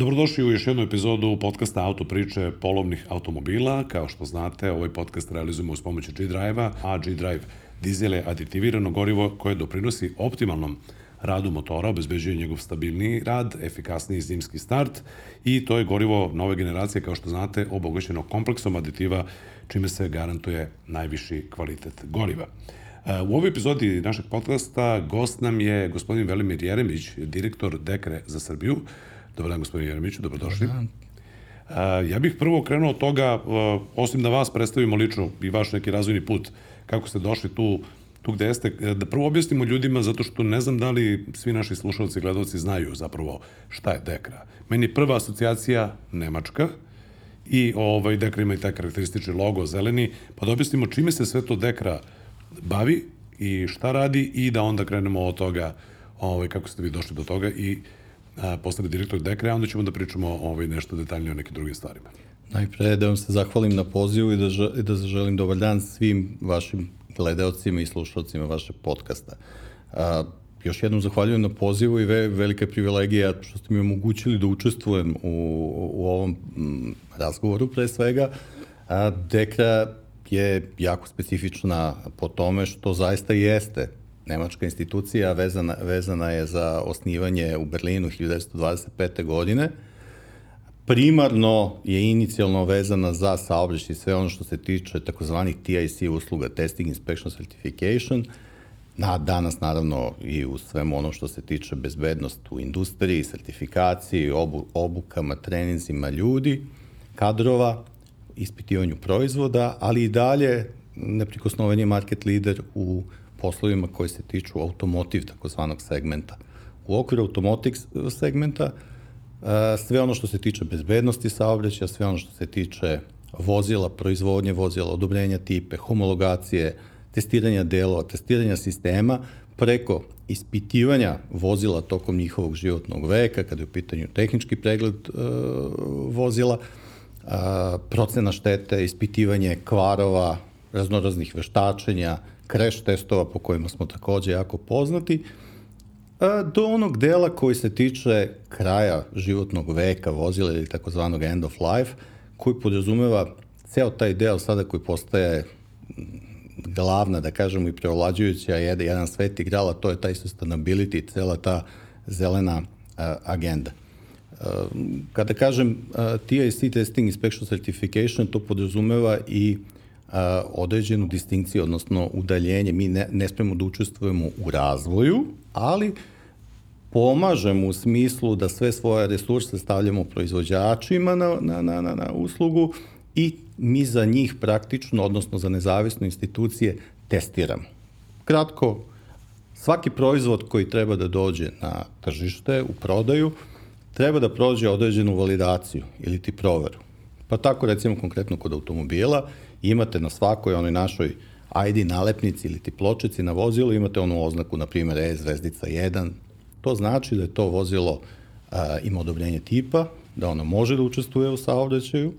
Dobrodošli u još jednu epizodu podcasta Auto priče polovnih automobila. Kao što znate, ovaj podcast realizujemo uz pomoć G-Drive-a, a G-Drive dizel je aditivirano gorivo koje doprinosi optimalnom radu motora, obezbeđuje njegov stabilniji rad, efikasniji zimski start i to je gorivo nove generacije, kao što znate, obogaćeno kompleksom aditiva, čime se garantuje najviši kvalitet goriva. U ovoj epizodi našeg podcasta gost nam je gospodin Velimir Jeremić, direktor Dekre za Srbiju. Dobar dan, gospodin Jeremiću, dobrodošli. Dobar dan. Ja bih prvo krenuo od toga, osim da vas predstavimo lično i vaš neki razvojni put, kako ste došli tu, tu gde jeste, da prvo objasnimo ljudima, zato što ne znam da li svi naši slušalci i gledalci znaju zapravo šta je Dekra. Meni je prva asocijacija Nemačka, i ovaj, Dekra ima i taj karakteristični logo zeleni, pa da objasnimo čime se sve to Dekra bavi i šta radi i da onda krenemo od toga ovaj, kako ste vi došli do toga i a, postali direktor Dekre, a onda ćemo da pričamo ovaj, nešto detaljnije o nekim drugim stvarima. Najpre da vam se zahvalim na pozivu i da, i da zaželim dobar dan svim vašim gledaocima i slušalcima vašeg podcasta. A, još jednom zahvaljujem na pozivu i ve, velika privilegija što ste mi omogućili da učestvujem u, u ovom m, razgovoru pre svega. A, Dekra je jako specifična po tome što zaista jeste nemačka institucija, vezana, vezana je za osnivanje u Berlinu 1925. godine. Primarno je inicijalno vezana za saobraćaj sve ono što se tiče takozvanih TIC usluga, Testing Inspection Certification, na danas naravno i u svemu ono što se tiče bezbednost u industriji, sertifikaciji, obu, obukama, treninzima ljudi, kadrova, ispitivanju proizvoda, ali i dalje neprikosnovanje market lider u poslovima koji se tiču automotiv, takozvanog segmenta. U okviru automotiv segmenta e, sve ono što se tiče bezbednosti saobraćaja, sve ono što se tiče vozila, proizvodnje vozila, odobrenja tipe, homologacije, testiranja delova, testiranja sistema, preko ispitivanja vozila tokom njihovog životnog veka, kada je u pitanju tehnički pregled e, vozila, a, procena štete, ispitivanje kvarova, raznoraznih veštačenja, kreš testova po kojima smo takođe jako poznati, do onog dela koji se tiče kraja životnog veka vozila ili takozvanog end of life, koji podrazumeva ceo taj deo sada koji postaje glavna, da kažemo, i preovlađujuća jedan, jedan svet igrala, to je taj sustainability, cela ta zelena agenda. Kada kažem TIC Testing Inspection Certification, to podrazumeva i određenu distinkciju, odnosno udaljenje. Mi ne, ne smemo da učestvujemo u razvoju, ali pomažemo u smislu da sve svoje resurse stavljamo proizvođačima na, na, na, na, na uslugu i mi za njih praktično, odnosno za nezavisne institucije, testiramo. Kratko, svaki proizvod koji treba da dođe na tržište, u prodaju, treba da prođe određenu validaciju ili ti proveru. Pa tako recimo konkretno kod automobila imate na svakoj onoj našoj ID nalepnici ili ti pločici na vozilu imate onu oznaku, na primjer E zvezdica 1. To znači da je to vozilo a, ima odobrenje tipa, da ono može da učestvuje u saobraćaju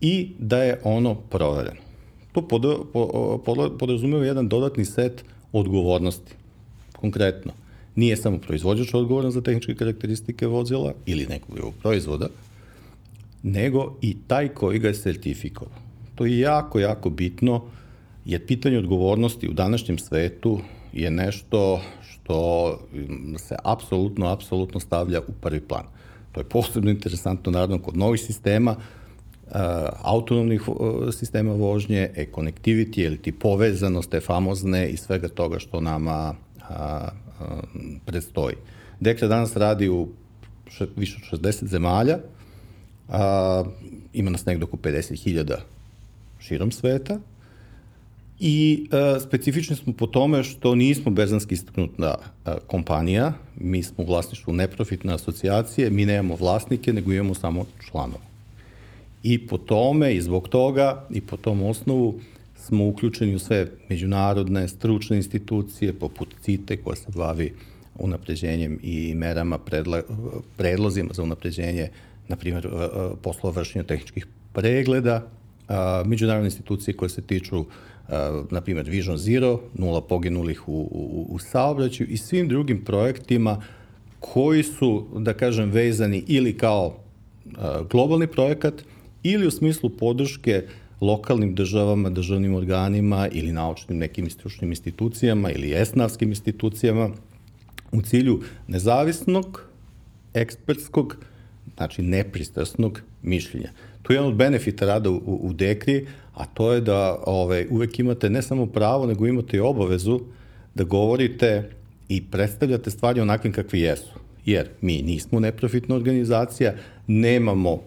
i da je ono provereno. To pod, po, pod, podrazumeva jedan dodatni set odgovornosti. Konkretno, nije samo proizvođač odgovoran za tehničke karakteristike vozila ili nekog drugog proizvoda, nego i taj koji ga je sertifikovao. To je jako, jako bitno, jer pitanje odgovornosti u današnjem svetu je nešto što se apsolutno, apsolutno stavlja u prvi plan. To je posebno interesantno, naravno, kod novih sistema, autonomnih sistema vožnje, e-connectivity ili ti povezanost, te famozne i svega toga što nama predstoji. Dekla danas radi u še, više od 60 zemalja, a, ima nas nekdo oko 50.000 širom sveta i a, specifični smo po tome što nismo berzanski istaknutna a, kompanija, mi smo u vlasništvu neprofitne asocijacije, mi nemamo vlasnike, nego imamo samo članove. I po tome i zbog toga i po tom osnovu smo uključeni u sve međunarodne stručne institucije poput CITE koja se bavi unapređenjem i merama, predla, predlozima za unapređenje, na primjer, poslova vršenja tehničkih pregleda, međunarodne institucije koje se tiču, na primjer, Vision Zero, nula poginulih u, u, u saobraćaju i svim drugim projektima koji su, da kažem, vezani ili kao globalni projekat ili u smislu podrške lokalnim državama, državnim organima ili naučnim nekim stručnim institucijama ili esnavskim institucijama u cilju nezavisnog, ekspertskog, znači nepristrasnog mišljenja. To je jedan od benefita rada u, u Dekri, a to je da ove, uvek imate ne samo pravo, nego imate i obavezu da govorite i predstavljate stvari onakvim kakvi jesu. Jer mi nismo neprofitna organizacija, nemamo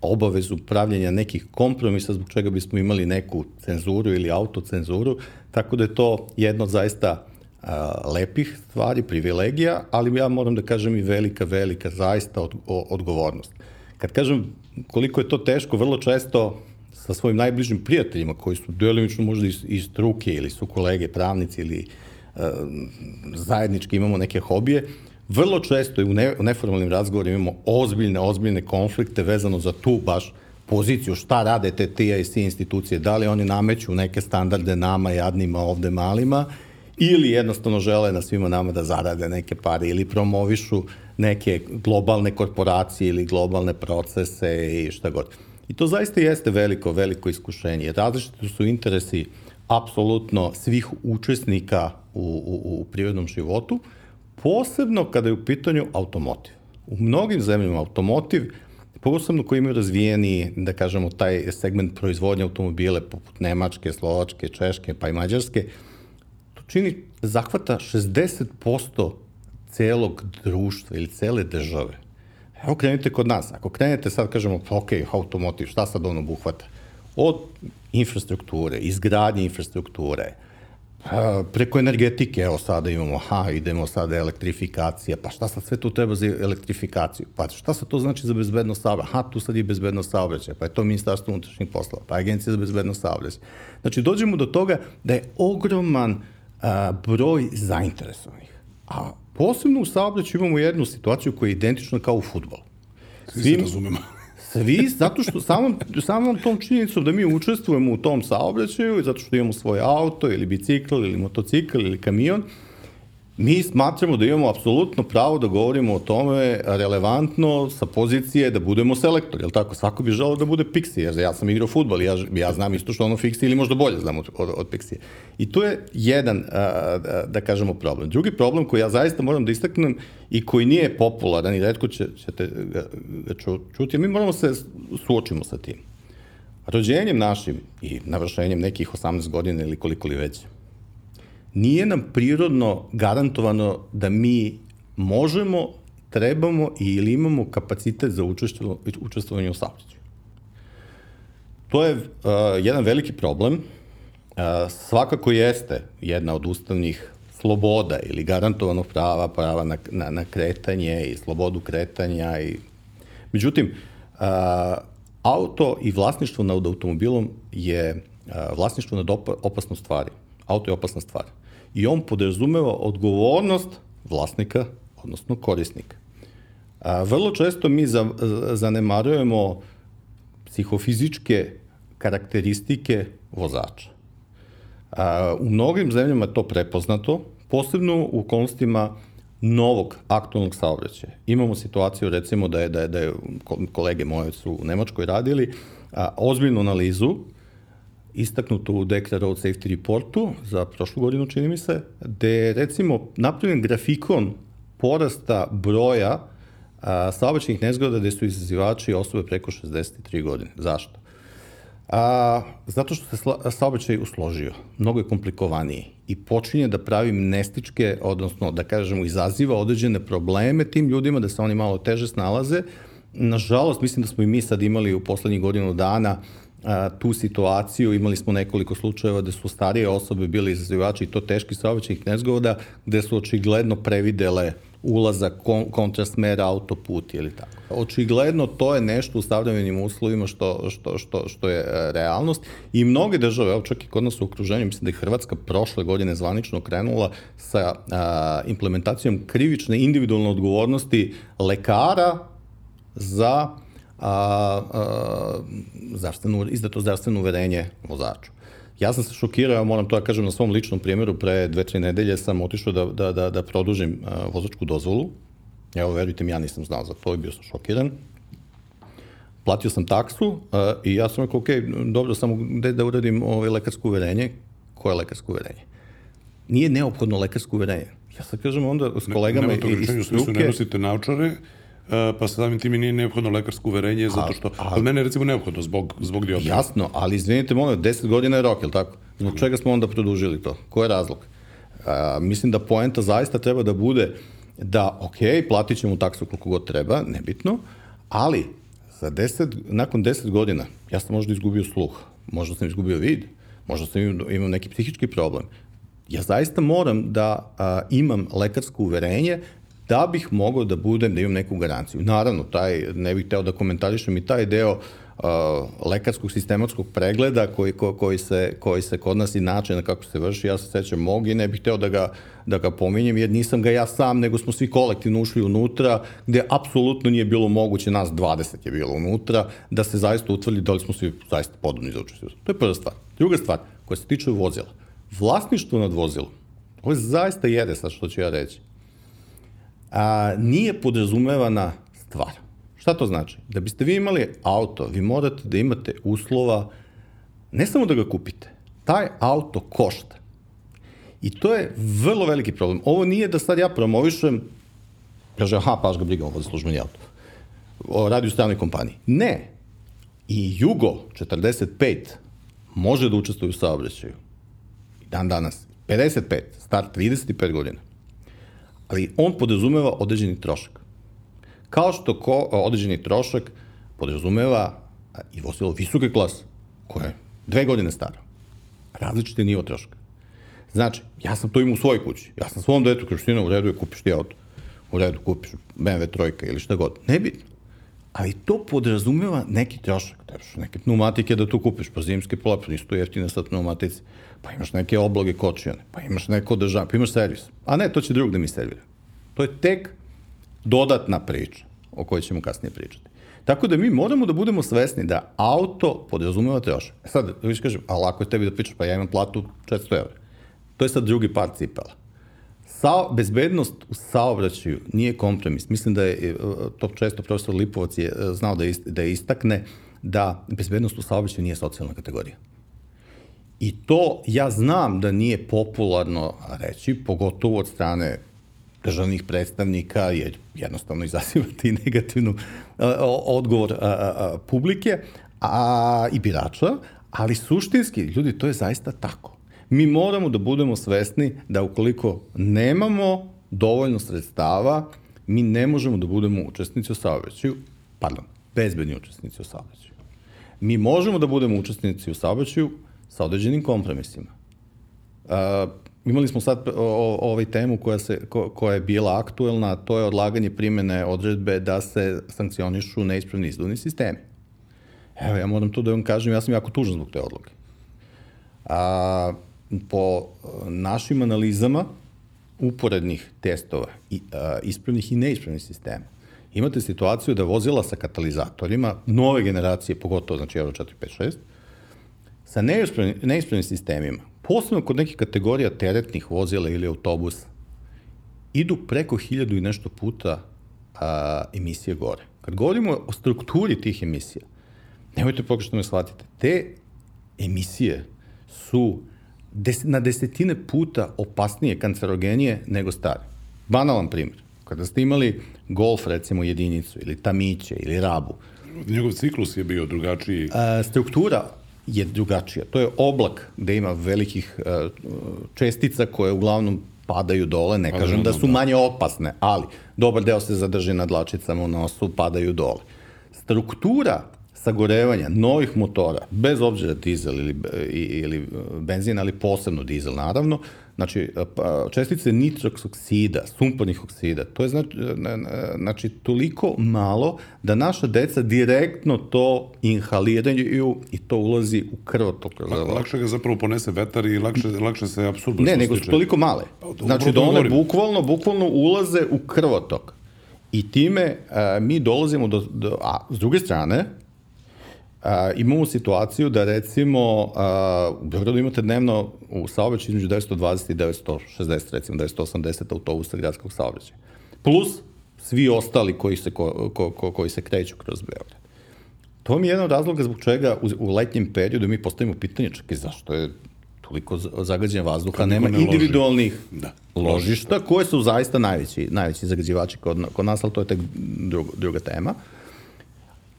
obavezu pravljenja nekih kompromisa zbog čega bismo imali neku cenzuru ili autocenzuru, tako da je to jedno zaista a, lepih stvari, privilegija, ali ja moram da kažem i velika, velika zaista od, o, odgovornost. Kad kažem koliko je to teško, vrlo često sa svojim najbližim prijateljima koji su delimično možda iz, iz struke ili su kolege pravnici ili a, zajednički imamo neke hobije, vrlo često i u, ne, u neformalnim razgovorima imamo ozbiljne, ozbiljne konflikte vezano za tu baš poziciju, šta rade te TIC institucije, da li oni nameću neke standarde nama, jadnima, ovde malima, ili jednostavno žele na svima nama da zarade neke pare ili promovišu neke globalne korporacije ili globalne procese i šta god. I to zaista jeste veliko, veliko iskušenje. Različiti su interesi apsolutno svih učesnika u, u, u prirodnom životu, posebno kada je u pitanju automotiv. U mnogim zemljama automotiv, posebno koji imaju razvijeni, da kažemo, taj segment proizvodnje automobile poput Nemačke, Slovačke, Češke pa i Mađarske, to čini, zahvata 60% celog društva ili cele države. Evo krenite kod nas. Ako krenete sad, kažemo, ok, automotiv, šta sad ono buhvata? Od infrastrukture, izgradnje infrastrukture, preko energetike, evo sada imamo, ha, idemo sada elektrifikacija, pa šta sad sve tu treba za elektrifikaciju? Pa šta sad to znači za bezbednost saobraćaja? Ha, tu sad je bezbednost saobraćaja, pa je to ministarstvo unutrašnjih poslova, pa agencija za bezbednost saobraćaja. Znači, dođemo do toga da je ogroman a, broj zainteresovanih. A posebno u saobraćaju imamo jednu situaciju koja je identična kao u futbolu. Svi se razumemo. Svi, zato što samom, samom tom činjenicom da mi učestvujemo u tom saobraćaju, zato što imamo svoj auto ili bicikl ili motocikl ili kamion, mi smatramo da imamo apsolutno pravo da govorimo o tome relevantno sa pozicije da budemo selektori, jel tako? Svako bi želao da bude Pixi, jer ja sam igrao futbol ja, ja znam isto što ono Fixi ili možda bolje znam od, od, od Pixi. I to je jedan, a, da kažemo, problem. Drugi problem koji ja zaista moram da istaknem i koji nije popularan i redko će, ćete ga, ga čuti, mi moramo se suočimo sa tim. Rođenjem našim i navršenjem nekih 18 godina ili koliko li već, nije nam prirodno garantovano da mi možemo, trebamo ili imamo kapacitet za učestvovanje u saobraćaju. To je uh, jedan veliki problem. Uh, svakako jeste jedna od ustavnih sloboda ili garantovanog prava, prava na, na, na kretanje i slobodu kretanja. I... Međutim, uh, auto i vlasništvo nad automobilom je uh, vlasništvo nad op opasnom stvari. Auto je opasna stvar i on podrazumeva odgovornost vlasnika, odnosno korisnika. A, vrlo često mi za, zanemarujemo psihofizičke karakteristike vozača. A, u mnogim zemljama je to prepoznato, posebno u okolnostima novog aktualnog saobraćaja. Imamo situaciju recimo da je, da je, da je kolege moje su u Nemačkoj radili a, ozbiljnu analizu istaknuto u Dekla Road Safety Reportu za prošlu godinu, čini mi se, gde je recimo napravljen grafikon porasta broja a, saobraćenih nezgoda gde su izazivači osobe preko 63 godine. Zašto? A, zato što se saobraćaj usložio, mnogo je komplikovaniji i počinje da pravi mnestičke, odnosno da kažemo izaziva određene probleme tim ljudima da se oni malo teže snalaze. Nažalost, mislim da smo i mi sad imali u poslednjih godinu dana uh, a, tu situaciju. Imali smo nekoliko slučajeva da su starije osobe bili izazivači i to teški saobraćajnih nezgoda, gde su očigledno previdele ulazak kon, kontrasmera autoput ili tako. Očigledno to je nešto u stavljenim uslovima što, što, što, što je e, realnost i mnoge države, evo čak i kod nas u okruženju, mislim da je Hrvatska prošle godine zvanično krenula sa a, implementacijom krivične individualne odgovornosti lekara za a, a, zdravstvenu, izdato zdravstveno uverenje vozaču. Ja sam se šokirao, moram to da kažem na svom ličnom primjeru, pre dve, tri nedelje sam otišao da, da, da, da produžim a, vozačku dozvolu Evo, verujte mi, ja nisam znao za to i bio sam šokiran. Platio sam taksu uh, i ja sam rekao, ok, dobro, samo gde da uradim ovaj, lekarsko uverenje? Koje je lekarsko uverenje? Nije neophodno lekarsko uverenje. Ja sad kažem onda s kolegama Nema to iz rečenju, u smislu ne struke, nosite naučare, e, pa samim tim i nije neophodno lekarsko uverenje, zato što, a- kod mene je recimo neophodno zbog, zbog dioptrije. Jasno, ali izvinite, molim, 10 godina je rok, je li tako? Zbog čega smo onda produžili to? Ko je razlog? A, mislim da poenta zaista treba da bude da, ok, platit ćemo taksu koliko god treba, nebitno, ali za 10, nakon 10 godina ja sam možda izgubio sluh, možda sam izgubio vid, možda sam imao, imao neki psihički problem. Ja zaista moram da a, imam lekarsko uverenje da bih mogao da budem, da imam neku garanciju. Naravno, taj, ne bih teo da komentarišem i taj deo uh, lekarskog sistematskog pregleda koji, ko, koji, se, koji se kod nas i načina kako se vrši, ja se sećam mog i ne bih teo da ga, da ga pominjem, jer nisam ga ja sam, nego smo svi kolektivno ušli unutra, gde apsolutno nije bilo moguće, nas 20 je bilo unutra, da se zaista utvrdi da li smo svi zaista podobni za učešću. To je prva stvar. Druga stvar, koja se tiče vozila. Vlasništvo nad vozilom, ovo je zaista jede sad što ću ja reći, a, nije podrazumevana stvar. Šta to znači? Da biste vi imali auto, vi morate da imate uslova ne samo da ga kupite, taj auto košta. I to je vrlo veliki problem. Ovo nije da sad ja promovišem, kaže, aha, paš ga briga, ovo za službeni auto. O, radi u stranoj kompaniji. Ne. I Jugo 45 može da učestvuje u saobraćaju. Dan danas. 55, star 35 godina ali on podrazumeva određeni trošak. Kao što ko, određeni trošak podrazumeva i vozilo visoke klase, koje je dve godine staro. Različite nivo troška. Znači, ja sam to imao u svojoj kući. Ja sam svom detu Kriština, u redu je kupiš ti auto. U redu kupiš BMW trojka ili šta god. Nebitno. Ali to podrazumeva neki trošak. Trebaš neke pneumatike da tu kupiš, pa zimske pola, pa nisu to jeftine sad pneumatici. Pa imaš neke obloge kočijane, pa imaš neko održavanje, pa imaš servis. A ne, to će drug da mi servira. To je tek dodatna priča o kojoj ćemo kasnije pričati. Tako da mi moramo da budemo svesni da auto podrazumeva trošak. E Sad, viš kažem, a lako je tebi da pričaš, pa ja imam platu 400 evra. To je sad drugi par cipela. Sa, bezbednost u saobraćaju nije kompromis. Mislim da je, e, to često profesor Lipovac je e, znao da, ist, da istakne da bezbednost u saobraćaju nije socijalna kategorija. I to ja znam da nije popularno reći, pogotovo od strane državnih predstavnika, jer jednostavno izazivate i negativnu o- odgovor a, a, publike a, i birača, ali suštinski, ljudi, to je zaista tako. Mi moramo da budemo svesni da ukoliko nemamo dovoljno sredstava, mi ne možemo da budemo učesnici u saobraćaju, pardon, bezbedni učesnici u saobraćaju. Mi možemo da budemo učesnici u saobraćaju sa određenim kompromisima. Uh, imali smo sad o, o, ovaj temu koja, se, ko, koja je bila aktuelna, a to je odlaganje primene odredbe da se sankcionišu neispravni izduvni sistemi. Evo, ja moram to da vam kažem, ja sam jako tužan zbog te odluke. A, po a, našim analizama uporednih testova, i, a, ispravnih i neispravnih sistema, imate situaciju da vozila sa katalizatorima, nove generacije, pogotovo, znači Euro 4, 5, 6, sa neispravnim, neispravnim sistemima, posebno kod nekih kategorija teretnih vozila ili autobusa, idu preko hiljadu i nešto puta a, emisije gore. Kad govorimo o strukturi tih emisija, nemojte pogrešno me shvatite, te emisije su des, na desetine puta opasnije, kancerogenije nego stare. Banalan primjer. Kada ste imali Golf, recimo, jedinicu, ili Tamiće, ili Rabu, Njegov ciklus je bio drugačiji. A, struktura je drugačija. To je oblak gde ima velikih a, čestica koje uglavnom padaju dole, ne kažem da su manje opasne, ali dobar deo se zadrži na dlačicama u nosu, padaju dole. Struktura sagorevanja novih motora, bez obzira dizel ili, ili benzin, ali posebno dizel naravno, znači pa, čestice nitroks oksida, sumpornih oksida, to je znači, znači toliko malo da naša deca direktno to inhaliraju i to ulazi u krvotok. Lakše ga zapravo ponese vetar i lakše, lakše se apsorbuje. Ne, nego su toliko male. Znači da one bukvalno, bukvalno ulaze u krvotok. I time a, mi dolazimo do, do a s druge strane, a, imamo situaciju da recimo a, u Beogradu imate dnevno u saobraćaju između 920 i 960, recimo 980 autobusa gradskog saobraćaja. Plus svi ostali koji se, ko, ko, ko, koji se kreću kroz Beograd. To mi je jedan od razloga zbog čega u, u letnjem periodu mi postavimo pitanje, čekaj, zašto je toliko zagađen vazduha, Kad nema ne loži. individualnih Da. ložišta koje su zaista najveći, najveći zagađivači kod, kod nas, ali to je tek druga, druga tema.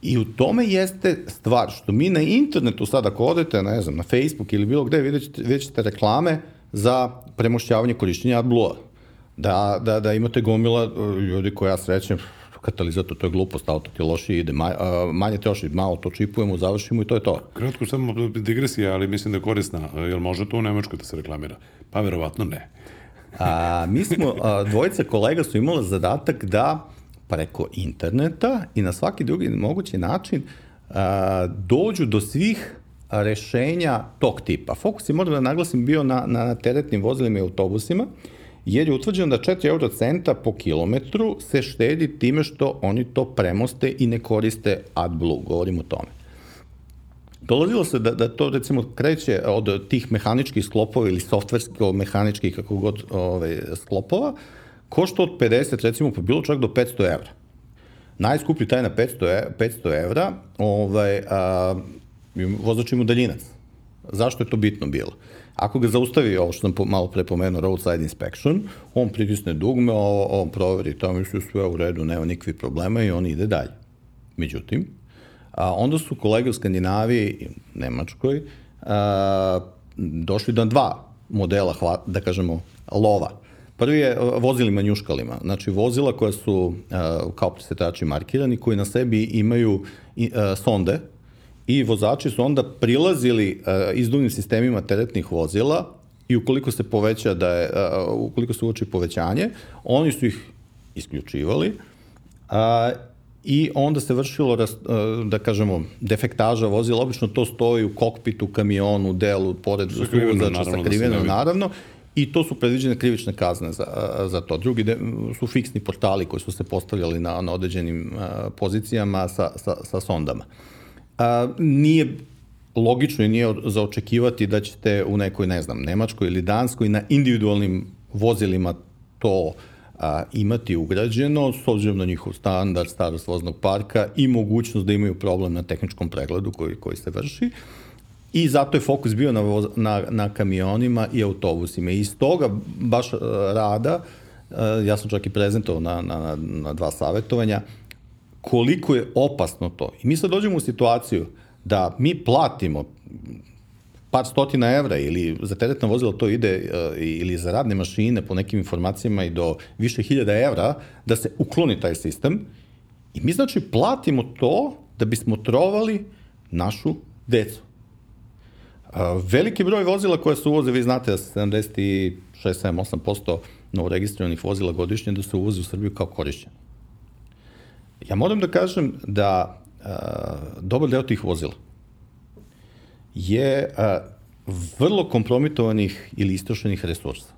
I u tome jeste stvar što mi na internetu sad ako odete, ne znam, na Facebook ili bilo gde, vidjet ćete, vidjet ćete reklame za premošćavanje korišćenja AdBlue-a. Da, da, da imate gomila uh, ljudi koja ja srećem, katalizator, to je glupost, auto ti loši ide, ma, a, manje troši, malo to čipujemo, završimo i to je to. Kratko samo digresija, ali mislim da je korisna. Jel može to u Nemačkoj da se reklamira? Pa verovatno ne. A, mi smo, a, dvojica kolega su imala zadatak da preko interneta i na svaki drugi mogući način a, dođu do svih rešenja tog tipa. Fokus je, moram da naglasim, bio na, na teretnim vozilima i autobusima, jer je utvrđeno da 4 eurocenta po kilometru se štedi time što oni to premoste i ne koriste AdBlue, govorim o tome. Dolazilo se da, da to recimo kreće od tih mehaničkih sklopova ili softversko-mehaničkih kako god ove, sklopova, košta od 50 recimo pa bilo čak do 500 evra. Najskuplji taj na 500, e, 500 evra, ovaj, a, vozač ima daljinac. Zašto je to bitno bilo? Ako ga zaustavi, ovo što sam po, malo pre pomenuo, roadside inspection, on pritisne dugme, ovo, on proveri tamo su sve u redu, nema nikakvih problema i on ide dalje. Međutim, a, onda su kolege u Skandinaviji i Nemačkoj a, došli do dva modela, hva, da kažemo, lova. Prvi je a, vozilima njuškalima, znači vozila koja su a, kao presetači markirani, koji na sebi imaju a, sonde, i vozači su onda prilazili izduvnim sistemima teretnih vozila i ukoliko se poveća da je, ukoliko se uoči povećanje, oni su ih isključivali uh, i onda se vršilo, da kažemo, defektaža vozila, obično to stoji u kokpitu, kamionu, delu, pored Sakriveno, suvozača, naravno, da sakriveno, naravno, i to su predviđene krivične kazne za, za to. Drugi de, su fiksni portali koji su se postavljali na, na određenim uh, pozicijama sa, sa, sa sondama a, nije logično i nije za očekivati da ćete u nekoj, ne znam, Nemačkoj ili Danskoj na individualnim vozilima to a, imati ugrađeno s obzirom na njihov standard, starost voznog parka i mogućnost da imaju problem na tehničkom pregledu koji, koji se vrši. I zato je fokus bio na, na, na kamionima i autobusima. I iz toga baš a, rada, a, ja sam čak i prezentovao na, na, na dva savetovanja, koliko je opasno to. I mi sad dođemo u situaciju da mi platimo par stotina evra ili za teretno vozilo to ide uh, ili za radne mašine po nekim informacijama i do više hiljada evra da se ukloni taj sistem i mi znači platimo to da bismo trovali našu decu. Veliki broj vozila koje se uvoze, vi znate da se 76, 7, 8% novoregistrovanih vozila godišnje da se uvoze u Srbiju kao korišćeno. Ja moram da kažem da uh, dobar deo tih vozila je uh, vrlo kompromitovanih ili istrošenih resursa.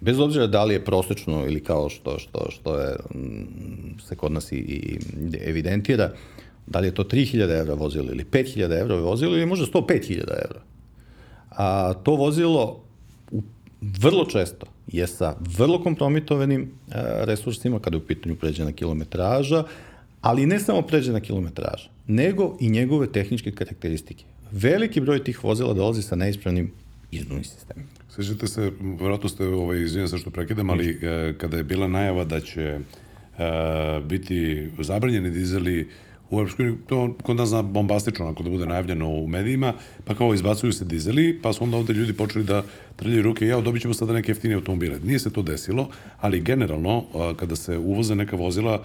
Bez obzira da li je prosečno ili kao što, što, što je, m, se kod nas i, i evidentira, da li je to 3000 evra vozilo ili 5000 evra vozilo ili možda 105.000 evra. A to vozilo vrlo često je sa vrlo kompromitovanim e, resursima kada je u pitanju pređena kilometraža, ali ne samo pređena kilometraža, nego i njegove tehničke karakteristike. Veliki broj tih vozila dolazi sa neispravnim izduvnim sistemima. Sećate se, vjerojatno ste, ovaj, izvijem se što prekidam, ali e, kada je bila najava da će e, biti zabranjeni dizeli u Europskoj uniji, to kod nas zna bombastično, ako da bude najavljeno u medijima, pa kao izbacuju se dizeli, pa su onda ovde ljudi počeli da trljaju ruke, ja, dobit ćemo sada neke jeftinije automobile. Nije se to desilo, ali generalno, kada se uvoze neka vozila,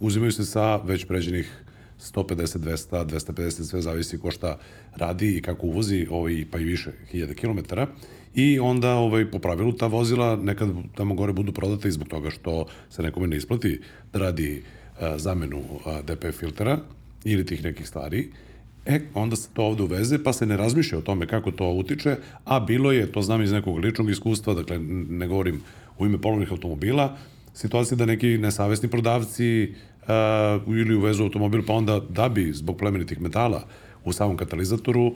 uzimaju se sa već pređenih 150, 200, 250, sve zavisi ko šta radi i kako uvozi, ovaj, pa i više hiljada kilometara. I onda ovaj, po pravilu ta vozila nekad tamo gore budu prodate i zbog toga što se nekome ne isplati da radi a, zamenu a, DPF filtera ili tih nekih stvari. E, onda se to ovde uveze, pa se ne razmišlja o tome kako to utiče, a bilo je, to znam iz nekog ličnog iskustva, dakle, ne govorim u ime polovnih automobila, situacija da neki nesavesni prodavci uh, ili uvezu automobil, pa onda da bi zbog plemenitih metala u samom katalizatoru uh,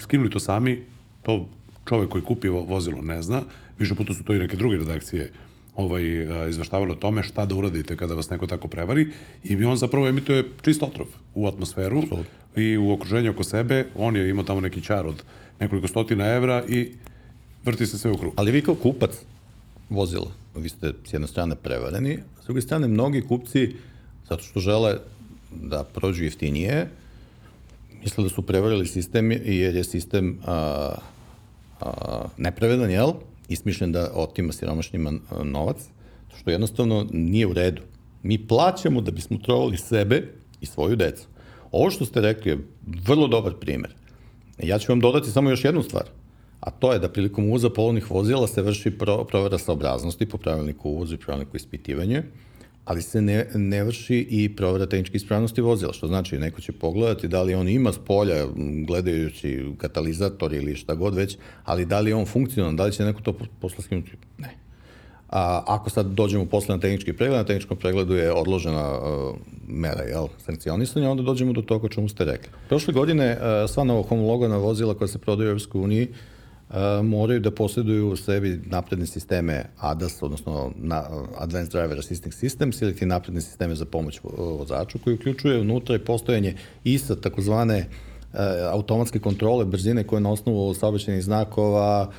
skinuli to sami, to čovek koji kupi vozilo ne zna, više puta su to i neke druge redakcije ovaj, izveštavali o tome šta da uradite kada vas neko tako prevari i on zapravo emituje čist otrov u atmosferu i u okruženju oko sebe. On je imao tamo neki čar od nekoliko stotina evra i vrti se sve u krug. Ali vi kao kupac vozila, vi ste s jedne strane prevareni, s druge strane mnogi kupci, zato što žele da prođu jeftinije, misle da su prevarili sistem jer je sistem a, a, nepravedan, jel? Ismišljen da otima siromašnjima novac, što jednostavno nije u redu. Mi plaćamo da bismo trovali sebe i svoju decu. Ovo što ste rekli je vrlo dobar primer. Ja ću vam dodati samo još jednu stvar, a to je da prilikom uvoza polovnih vozila se vrši pro, provera saobraznosti po pravilniku uvozu i pravilniku ispitivanja, ali se ne, ne vrši i provera tehničke ispravnosti vozila, što znači neko će pogledati da li on ima s polja, gledajući katalizator ili šta god već, ali da li je on funkcionalan, da li će neko to posle skinuti? Ne. A, ako sad dođemo posle na tehnički pregled, na tehničkom pregledu je odložena uh, mera jel, sankcionisanja, onda dođemo do toga čemu ste rekli. Prošle godine uh, sva novo homologana vozila koja se prodaju u Evropskoj uniji uh, moraju da posjeduju u sebi napredne sisteme ADAS, odnosno Advanced Driver Assisting Systems ili ti napredne sisteme za pomoć vozaču koji uključuje unutra i postojanje ISA, takozvane uh, automatske kontrole brzine koje na osnovu saobraćenih znakova,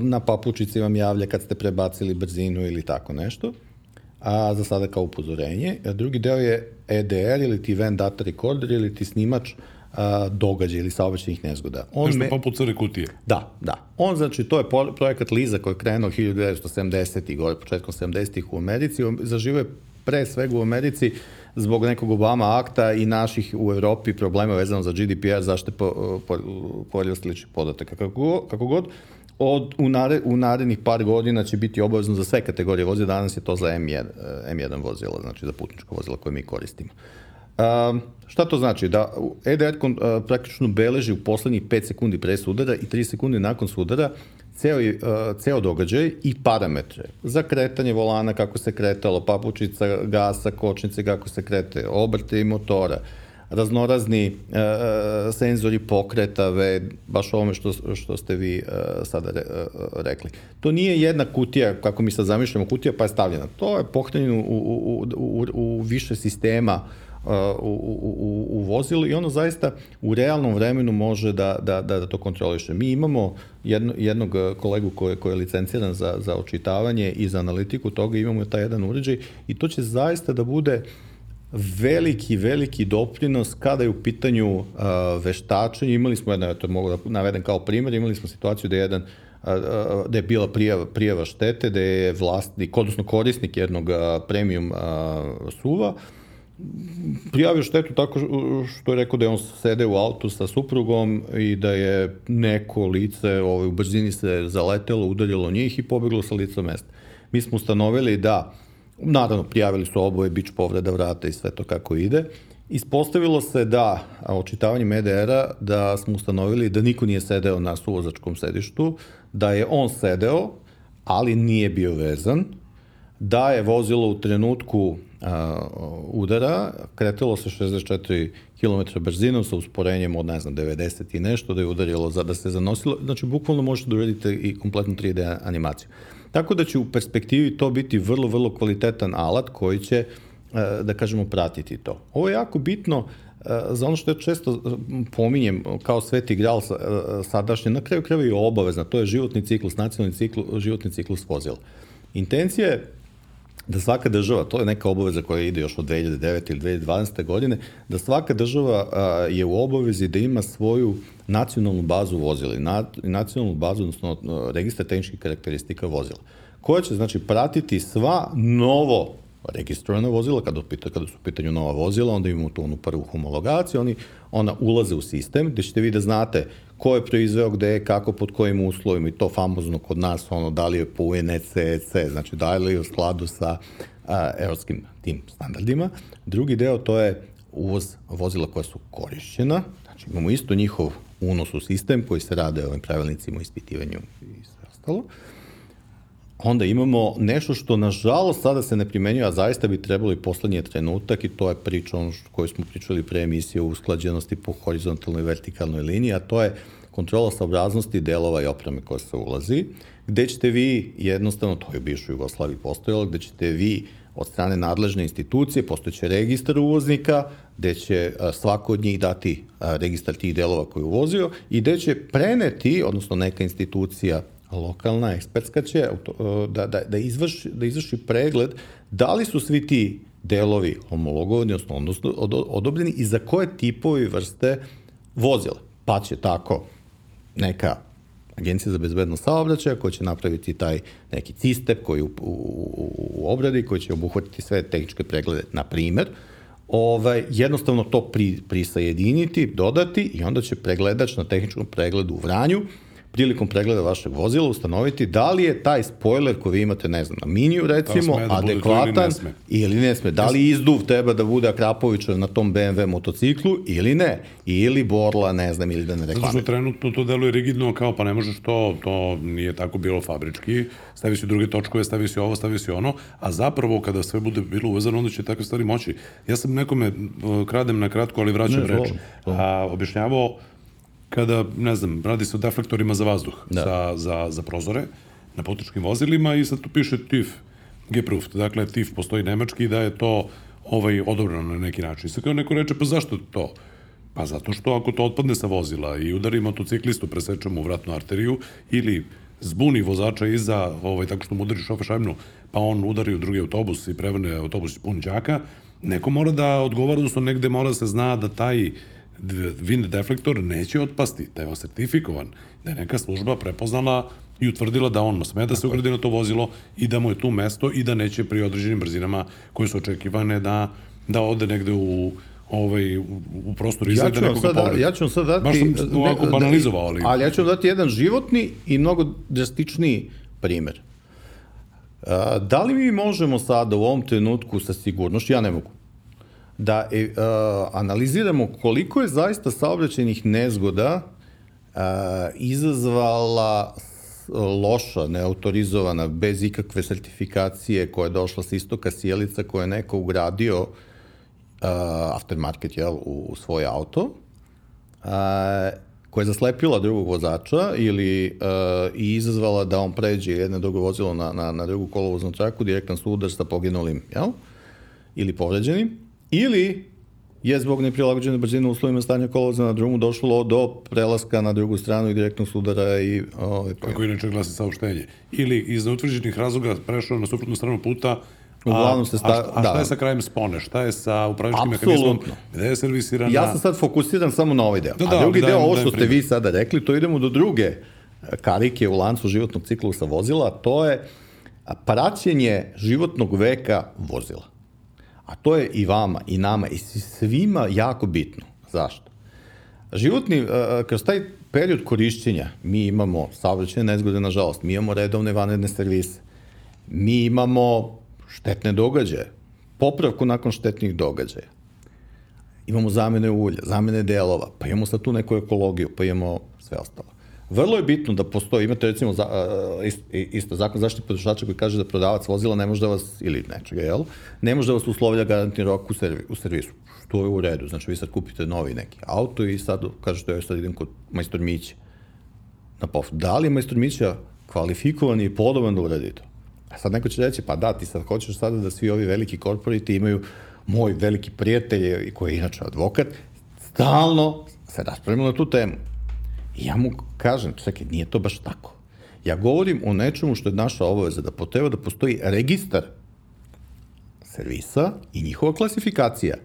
na papučici vam javlja kad ste prebacili brzinu ili tako nešto, a za sada kao upozorenje. Drugi deo je EDR ili ti Event Data Recorder ili ti snimač događaja ili saobraćenih nezgoda. On Nešto me... poput crne kutije. Da, da. On, znači, to je projekat Liza koji je krenuo 1970. gore, početkom 70-ih u Americi. Zaživo je pre svega u Americi zbog nekog Obama akta i naših u Evropi problema vezano za GDPR, zašte po, po, po, po podataka. Kako, kako god, od, u, nare, u narednih par godina će biti obavezno za sve kategorije vozila, danas je to za M1, M1 vozila, znači za putničko vozilo koje mi koristimo. Um, šta to znači? Da EDR uh, praktično beleži u poslednjih 5 sekundi pre sudara i 3 sekunde nakon sudara ceo, uh, ceo događaj i parametre za kretanje volana, kako se kretalo, papučica, gasa, kočnice, kako se krete, obrte i motora, uh, raznorazni e, senzori pokreta, ve, baš ovome što, što ste vi e, sada re, e, rekli. To nije jedna kutija, kako mi sad zamišljamo, kutija pa je stavljena. To je pohranjeno u, u, u, u više sistema e, u, u, u, vozilu i ono zaista u realnom vremenu može da, da, da, da to kontroliše. Mi imamo jedno, jednog kolegu koji, koji je licenciran za, za očitavanje i za analitiku toga, imamo taj jedan uređaj i to će zaista da bude uh, veliki, veliki doprinos kada je u pitanju uh, veštačenja. Imali smo jedno, to mogu da navedem kao primjer, imali smo situaciju da je jedan da je bila prijava, prijava štete, da je vlasnik, odnosno korisnik jednog premium suva, prijavio štetu tako što je rekao da je on sede u autu sa suprugom i da je neko lice ovaj, u brzini se zaletelo, udarilo njih i pobeglo sa lica mesta. Mi smo ustanovili da Naravno, prijavili su oboje bić povreda vrata i sve to kako ide. Ispostavilo se da, očitavanjem EDR-a, da smo ustanovili da niko nije sedeo na suvozačkom sedištu, da je on sedeo, ali nije bio vezan, da je vozilo u trenutku a, udara, kretilo se 64 km brzinom sa usporenjem od, ne znam, 90 i nešto, da je udarilo, za, da se zanosilo. Znači, bukvalno možete da uradite i kompletnu 3D animaciju. Tako da će u perspektivi to biti vrlo, vrlo kvalitetan alat koji će, e, da kažemo, pratiti to. Ovo je jako bitno e, za ono što je često e, pominjem kao sveti gral sadašnje, na kraju kraju je obavezna, to je životni ciklus, nacionalni ciklus, životni ciklus vozila. Intencija je da svaka država, to je neka obaveza koja ide još od 2009. ili 2012. godine, da svaka država a, je u obavezi da ima svoju nacionalnu bazu vozila na, nacionalnu bazu, odnosno registar tehničkih karakteristika vozila, koja će znači pratiti sva novo registrovana vozila, kada, pita, kada su u pitanju nova vozila, onda imamo tu onu prvu homologaciju, oni, ona ulaze u sistem, gde ćete vi da znate ko je proizveo gde, kako, pod kojim uslovima i to famozno kod nas, ono, da li je po UNEC, EC, znači da li je u skladu sa a, evropskim tim standardima. Drugi deo to je uvoz vozila koja su korišćena, znači imamo isto njihov unos u sistem koji se rade ovim pravilnicima o ispitivanju i sve ostalo. Onda imamo nešto što nažalost sada se ne primenjuje, a zaista bi trebalo i poslednji trenutak i to je priča ono koju smo pričali pre emisije o usklađenosti po horizontalnoj i vertikalnoj liniji, a to je kontrola saobraznosti delova i opreme koja se ulazi, gde ćete vi jednostavno, to je u bivšoj Jugoslaviji postojalo, gde ćete vi od strane nadležne institucije, postojeće registar uvoznika, gde će svako od njih dati registar tih delova koje je uvozio i gde će preneti, odnosno neka institucija lokalna, ekspertska će da, da, da, izvrši, da izvrši pregled da li su svi ti delovi homologovani, odnosno, odnosno odobljeni i za koje tipovi vrste vozila. Pa će tako neka agencija za bezbednost saobraćaja koja će napraviti taj neki cistep koji u, u, u obradi, koji će obuhvatiti sve tehničke preglede, na primer, ovaj, jednostavno to pri, prisajediniti, dodati i onda će pregledač na tehničkom pregledu u Vranju prilikom pregleda vašeg vozila ustanoviti da li je taj spoiler koji vi imate, ne znam, na miniju recimo, da adekvatan ili ne, sme. ili ne sme. Da li izduv treba da bude Akrapovićev na tom BMW motociklu ili ne. Ili Borla, ne znam, ili da ne reklame. Zato što trenutno to deluje rigidno kao pa ne možeš to, to nije tako bilo fabrički, stavi si druge točkove, stavi si ovo, stavi si ono, a zapravo kada sve bude bilo uvezano, onda će takve stvari moći. Ja sam nekome, kradem na kratko, ali vraćam ne, reč, a, objašnjavao kada, ne znam, radi se o deflektorima za vazduh, da. za, za, za prozore na putničkim vozilima i sad tu piše TIF, Geproof, dakle TIF postoji nemački da je to ovaj, odobrano na neki način. Sad kao neko reče, pa zašto to? Pa zato što ako to otpadne sa vozila i udari motociklistu, presečemo u vratnu arteriju ili zbuni vozača iza, ovaj, tako što mu udari šofe šajmnu, pa on udari u drugi autobus i prevrne autobus pun đaka, neko mora da odgovara, odnosno negde mora da se zna da taj wind deflektor neće otpasti, da je on sertifikovan, da je neka služba prepoznala i utvrdila da on sme da se ugradi na to vozilo i da mu je tu mesto i da neće pri određenim brzinama koje su očekivane da, da ode negde u ovaj, u prostoru izgleda ja nekoga sada. Ja ću vam sad dati... Baš sam ovako da- banalizovao, ali... Ali ja ću vam dati jedan životni i mnogo drastičniji primer. Da li mi možemo sada u ovom trenutku sa sigurnošću, ja ne mogu, da e, a, analiziramo koliko je zaista saobraćenih nezgoda a, izazvala loša, neautorizovana, bez ikakve sertifikacije koja je došla sa istoka sjelica koje je neko ugradio uh, aftermarket jel, u, u svoj auto, uh, koja je zaslepila drugog vozača ili uh, i izazvala da on pređe jedno drugo vozilo na, na, na drugu kolovoznu traku, direktan sudar sa poginulim, jel? Ili povređenim ili je zbog neprilagođene brzine uslovima stanja kolovoza na drumu došlo do prelaska na drugu stranu i direktnog sudara i... Ovaj, Kako inače glasi saopštenje. Ili iz neutvrđenih razloga prešao na suprotnu stranu puta Uglavnom se sta... A, šta, a šta da. je sa krajem spone? Šta je sa upravničkim mehanizmom? Gde je servisirana? Ja sam sad fokusiran samo na ovaj deo. Da, da, a drugi da, deo, ovo što ste vi sada rekli, to idemo do druge e, karike u lancu životnog ciklusa vozila, to je praćenje životnog veka vozila. A to je i vama, i nama, i svima jako bitno. Zašto? Životni, uh, kroz taj period korišćenja, mi imamo saobraćene nezgode, nažalost, mi imamo redovne vanredne servise, mi imamo štetne događaje, popravku nakon štetnih događaja, imamo zamene ulja, zamene delova, pa imamo sad tu neku ekologiju, pa imamo sve ostalo. Vrlo je bitno da postoji, imate recimo za, isto, isto zakon zaštite potrošača koji kaže da prodavac vozila ne može da vas, ili nečega, jel, ne može da vas uslovlja garantni rok u, servi, u servisu. Što je u redu, znači vi sad kupite novi neki auto i sad kažete ja sad idem kod majstor Mića na pof. Da li je majstor Mića kvalifikovan i podoban da uradi to? A sad neko će reći, pa da, ti sad hoćeš sada da svi ovi veliki korporiti imaju moj veliki prijatelj, koji je inače advokat, stalno se raspravimo na tu temu. I ja mu kažem, čekaj, nije to baš tako. Ja govorim o nečemu što je naša obaveza, da potreba da postoji registar servisa i njihova klasifikacija.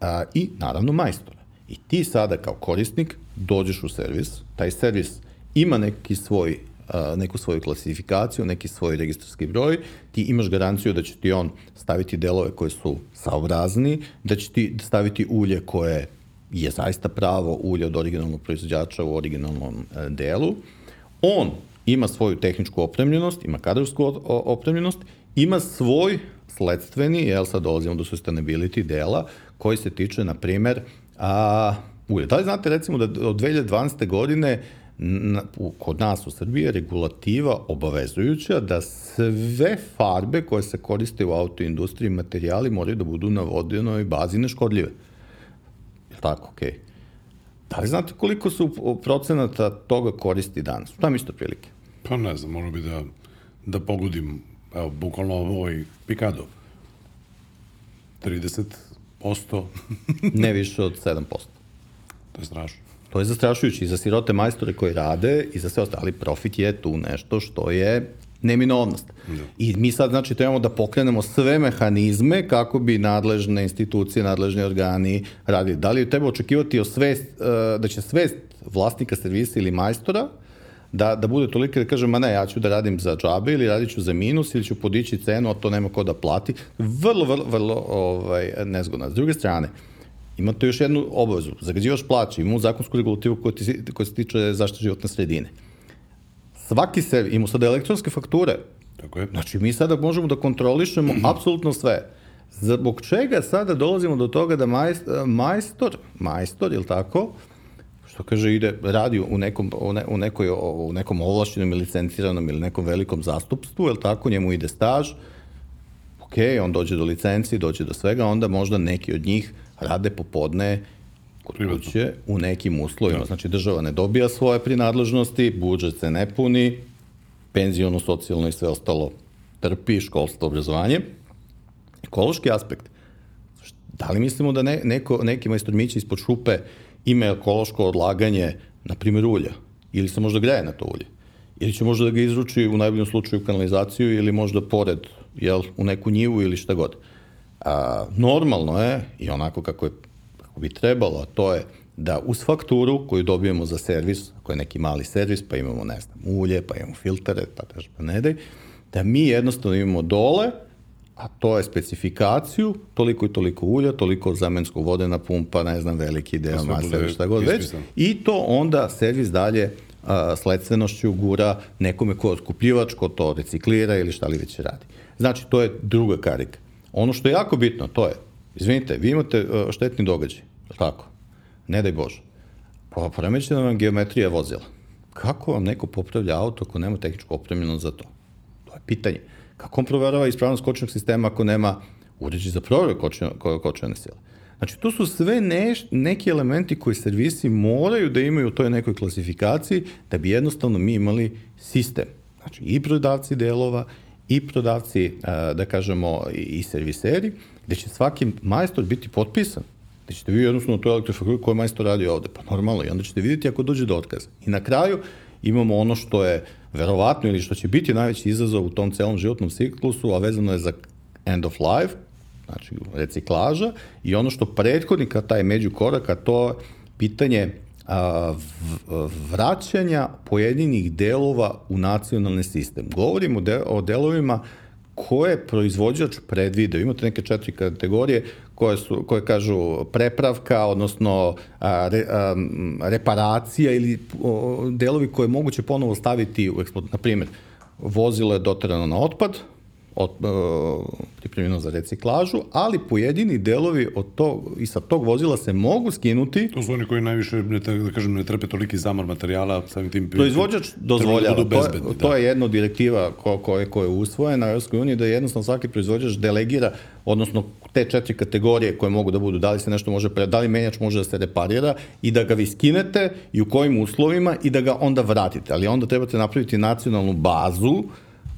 A, I naravno majstora. I ti sada kao korisnik dođeš u servis, taj servis ima neki svoj a, neku svoju klasifikaciju, neki svoj registarski broj, ti imaš garanciju da će ti on staviti delove koje su saobrazni, da će ti staviti ulje koje je zaista pravo ulje od originalnog proizvođača u originalnom e, delu. On ima svoju tehničku opremljenost, ima kadrovsku opremljenost, ima svoj sledstveni, jel sad dolazimo do sustainability dela, koji se tiče, na primer, a, ulje. Da li znate recimo da od 2012. godine na, u, kod nas u Srbiji je regulativa obavezujuća da sve farbe koje se koriste u autoindustriji materijali moraju da budu na vodenoj bazi neškodljive tako, okej. Okay. Da li znate koliko su procenata toga koristi danas? Šta mislite prilike? Pa ne znam, možda bi da, da pogodim, evo, bukvalno ovaj Pikado. 30%. ne više od 7%. To je strašno. To je zastrašujući i za sirote majstore koji rade i za sve ostali profit je tu nešto što je neminovnost. Da. I mi sad, znači, trebamo da pokrenemo sve mehanizme kako bi nadležne institucije, nadležni organi radili. Da li treba očekivati o svest, e, da će svest vlasnika servisa ili majstora da, da bude tolika da kažem, ma ne, ja ću da radim za džabe ili radit ću za minus ili ću podići cenu, a to nema ko da plati. Vrlo, vrlo, vrlo ovaj, nezgodno. S druge strane, imate još jednu obavezu. Zagađivaš plaće, imamo zakonsku regulativu koja, ti, koja se tiče zaštite životne sredine svaki se, imamo sada elektronske fakture. Tako je. Znači, mi sada možemo da kontrolišemo apsolutno sve. Zbog čega sada dolazimo do toga da majstor, majstor, majstor, ili tako, što kaže, ide, radi u nekom, u, ne, u, nekoj, u nekom ovlašćenom ili licenciranom ili nekom velikom zastupstvu, ili tako, njemu ide staž, ok, on dođe do licenci, dođe do svega, onda možda neki od njih rade popodne kod kuće u nekim uslovima. Da. Znači država ne dobija svoje prinadležnosti, budžet se ne puni, penziono, socijalno i sve ostalo trpi, školstvo, obrazovanje. Ekološki aspekt. Da li mislimo da ne, neko, neki majstormići ispod šupe ima ekološko odlaganje, na primjer, ulja? Ili se možda greje na to ulje? Ili će možda da ga izruči u najboljom slučaju kanalizaciju ili možda pored, jel, u neku njivu ili šta god. A, normalno je, i onako kako je kako bi trebalo, a to je da uz fakturu koju dobijemo za servis, ako je neki mali servis, pa imamo, ne znam, ulje, pa imamo filtere, pa tež pa ne daj, da mi jednostavno imamo dole, a to je specifikaciju, toliko i toliko ulja, toliko zamenskog vodena pumpa, ne znam, veliki deo mase, šta god već, i to onda servis dalje a, sledstvenošću gura nekome ko je otkupljivač, ko to reciklira ili šta li već radi. Znači, to je druga karika. Ono što je jako bitno, to je Izvinite, vi imate uh, štetni događaj, tako? Ne daj Bože. Pa poremećena vam geometrija vozila. Kako vam neko popravlja auto ako nema tehničko opremljeno za to? To je pitanje. Kako on proverava ispravnost kočnog sistema ako nema uređaj za proveru kočene sile? Znači, to su sve neš, neki elementi koji servisi moraju da imaju u toj nekoj klasifikaciji da bi jednostavno mi imali sistem. Znači, i prodavci delova, i prodavci, da kažemo, i serviseri, gde će svaki majstor biti potpisan. Gde ćete vi jednostavno to elektrofakturu koji majstor radi ovde. Pa normalno, i onda ćete vidjeti ako dođe do otkaza. I na kraju imamo ono što je verovatno ili što će biti najveći izazov u tom celom životnom ciklusu, a vezano je za end of life, znači reciklaža, i ono što prethodnika taj među koraka, to je pitanje a, vraćanja pojedinih delova u nacionalni sistem. Govorimo de, o delovima koje proizvođač predvideo. Imate neke četiri kategorije koje, su, koje kažu prepravka, odnosno a, re, a, reparacija ili o, delovi koje je moguće ponovo staviti u eksploat. Na primjer, vozilo je doterano na otpad, od, uh, pripremljeno za reciklažu, ali pojedini delovi od tog, i sa tog vozila se mogu skinuti. To su oni koji najviše, ne, da kažem, ne trpe toliki zamor materijala, samim tim... Proizvođač dozvoljava, da bezbedni, to, je, da. to je jedna direktiva ko, koje, koje je usvojena u Europskoj uniji, da jednostavno svaki proizvođač delegira, odnosno te četiri kategorije koje mogu da budu, da li se nešto može, da li menjač može da se reparira i da ga vi skinete i u kojim uslovima i da ga onda vratite. Ali onda trebate napraviti nacionalnu bazu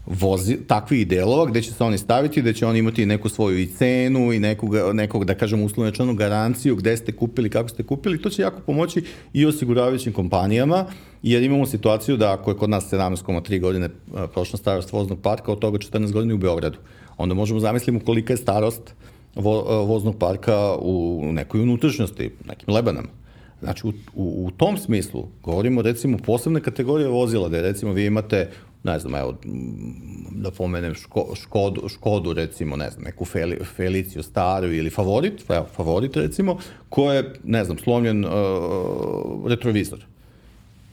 vozi, takvih delova gde će se oni staviti, da će oni imati neku svoju i cenu i nekog, nekog da kažemo uslovnečanu garanciju gde ste kupili, kako ste kupili, to će jako pomoći i osiguravajućim kompanijama, jer imamo situaciju da ako je kod nas 17,3 godine prošla starost voznog parka, od toga 14 godina u Beogradu, onda možemo zamislimo kolika je starost vo, voznog parka u nekoj unutrašnjosti, nekim lebanama. Znači, u, u, u tom smislu govorimo recimo posebne kategorije vozila, da recimo vi imate ne znam, evo, da pomenem ško, škodu, škodu, recimo, ne znam, neku Feli, Feliciju staru ili favorit, evo, favorit recimo, ko je, ne znam, slomljen uh, retrovizor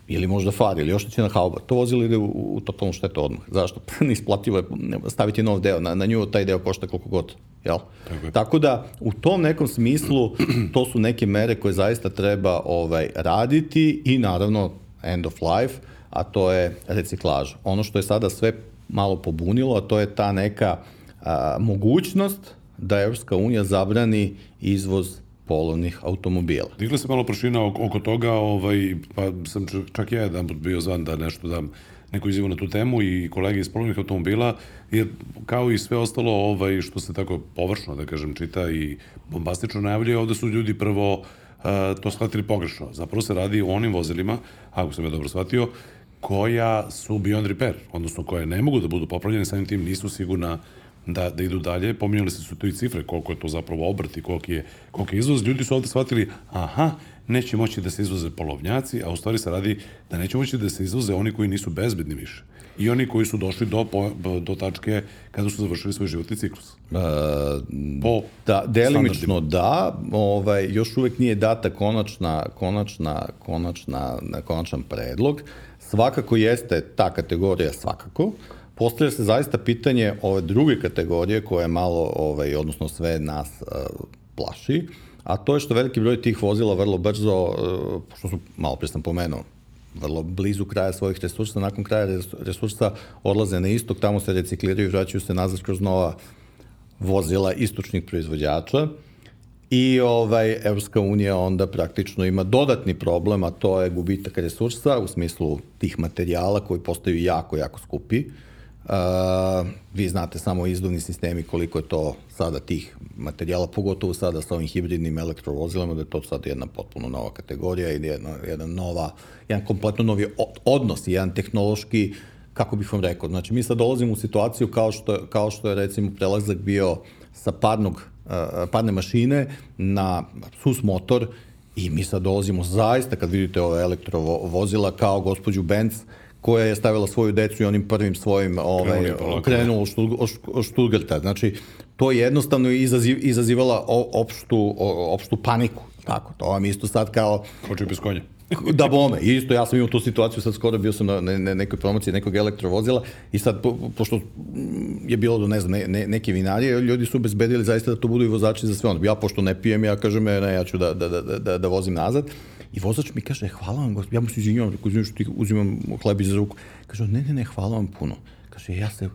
ili možda far ili još na hauba, to vozilo ide u, u totalnu štetu odmah. Zašto? Neisplativo je staviti nov deo, na, na nju taj deo košta koliko god. Jel? Tako, Tako da, u tom nekom smislu, to su neke mere koje zaista treba ovaj, raditi i naravno end of life, a to je reciklaža. Ono što je sada sve malo pobunilo, a to je ta neka a, mogućnost da Evropska unija zabrani izvoz polovnih automobila. Digla se malo prašina oko, oko toga, ovaj, pa sam čak ja jedan put bio zvan da nešto dam neku izjavu na tu temu i kolege iz polovnih automobila, jer kao i sve ostalo ovaj, što se tako površno, da kažem, čita i bombastično najavljuje, ovde su ljudi prvo uh, to shvatili pogrešno. Zapravo se radi o onim vozilima, ako sam ja dobro shvatio, koja su beyond repair, odnosno koje ne mogu da budu popravljene, samim tim nisu sigurna da, da idu dalje. Pominjali se su tu i cifre, koliko je to zapravo obrt i koliko je, koliko je izvoz. Ljudi su ovde shvatili, aha, neće moći da se izvoze polovnjaci, a u stvari se radi da neće moći da se izvoze oni koji nisu bezbedni više. I oni koji su došli do, do tačke kada su završili svoj životni ciklus. Uh, po da, delimično da, ovaj, još uvek nije data konačna, konačna, konačna, konačan predlog. Svakako jeste ta kategorija svakako. Postavlja se zaista pitanje ove druge kategorije koje malo, ovaj, odnosno sve nas uh, plaši, a to je što veliki broj tih vozila vrlo brzo, uh, što su, malo pre sam pomenuo, vrlo blizu kraja svojih resursa, nakon kraja resursa odlaze na istok, tamo se recikliraju vraćaju se nazad kroz nova vozila istočnih proizvođača i ovaj, Evropska unija onda praktično ima dodatni problem, a to je gubitak resursa u smislu tih materijala koji postaju jako, jako skupi. Uh, vi znate samo izduvni sistemi koliko je to sada tih materijala, pogotovo sada sa ovim hibridnim elektrovozilama, da je to sad jedna potpuno nova kategorija i jedna, jedna nova, jedan kompletno novi odnos, jedan tehnološki, kako bih vam rekao, znači mi sad dolazimo u situaciju kao što, kao što je recimo prelazak bio sa parnog, uh, parne mašine na sus motor i mi sad dolazimo zaista kad vidite ove elektrovozila kao gospođu Benz, koja je stavila svoju decu i onim prvim svojim ovaj, krenuo u Stuttgarta. Znači, to je jednostavno izaziv, izazivala opštu, opštu paniku. Tako, to vam isto sad kao... Hoće bez konja. Da bome, isto ja sam imao tu situaciju, sad skoro bio sam na ne, nekoj promociji nekog elektrovozila i sad, po, pošto je bilo do, ne znam, ne, ne, neke vinarije, ljudi su bezbedili zaista da to budu i vozači za sve ono. Ja, pošto ne pijem, ja kažem, ne, ja ću da, da, da, da, da vozim nazad. I vozač mi kaže, hvala vam, gospod, ja mu se izvinjavam, rekao, izvinjavam što ti uzimam hleb iz ruku. Kaže, ne, ne, ne, hvala vam puno. Kaže, ja se,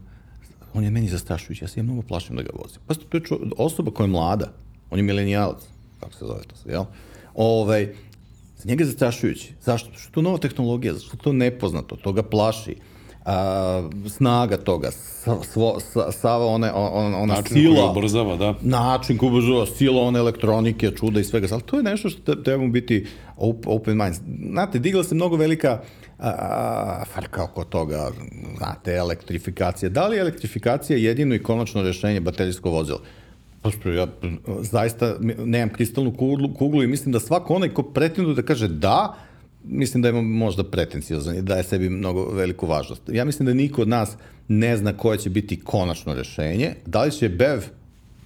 on je meni zastrašujući, ja se ja mnogo plašim da ga vozim. Pa to je čo, osoba koja je mlada, on je milenijalac, kako se zove to sad, jel? Ovaj, za njega je zastrašujući. Zašto? Što je to nova tehnologija, zašto je to nepoznato, to ga plaši a, snaga toga, svo, sa, sava one, on, ona način sila. Način koji ubrzava, da. Način koji ubrzava, sila one elektronike, čuda i svega. Ali to je nešto što trebamo biti open mind. Znate, digla se mnogo velika a, farka oko toga, znate, elektrifikacija. Da li je elektrifikacija jedino i konačno rešenje baterijsko vozilo? Pošto ja zaista nemam kristalnu kuglu, kuglu i mislim da svako onaj ko pretenduje da kaže da, mislim da je možda pretencijozan i daje sebi mnogo veliku važnost. Ja mislim da niko od nas ne zna koje će biti konačno rešenje. Da li će BEV,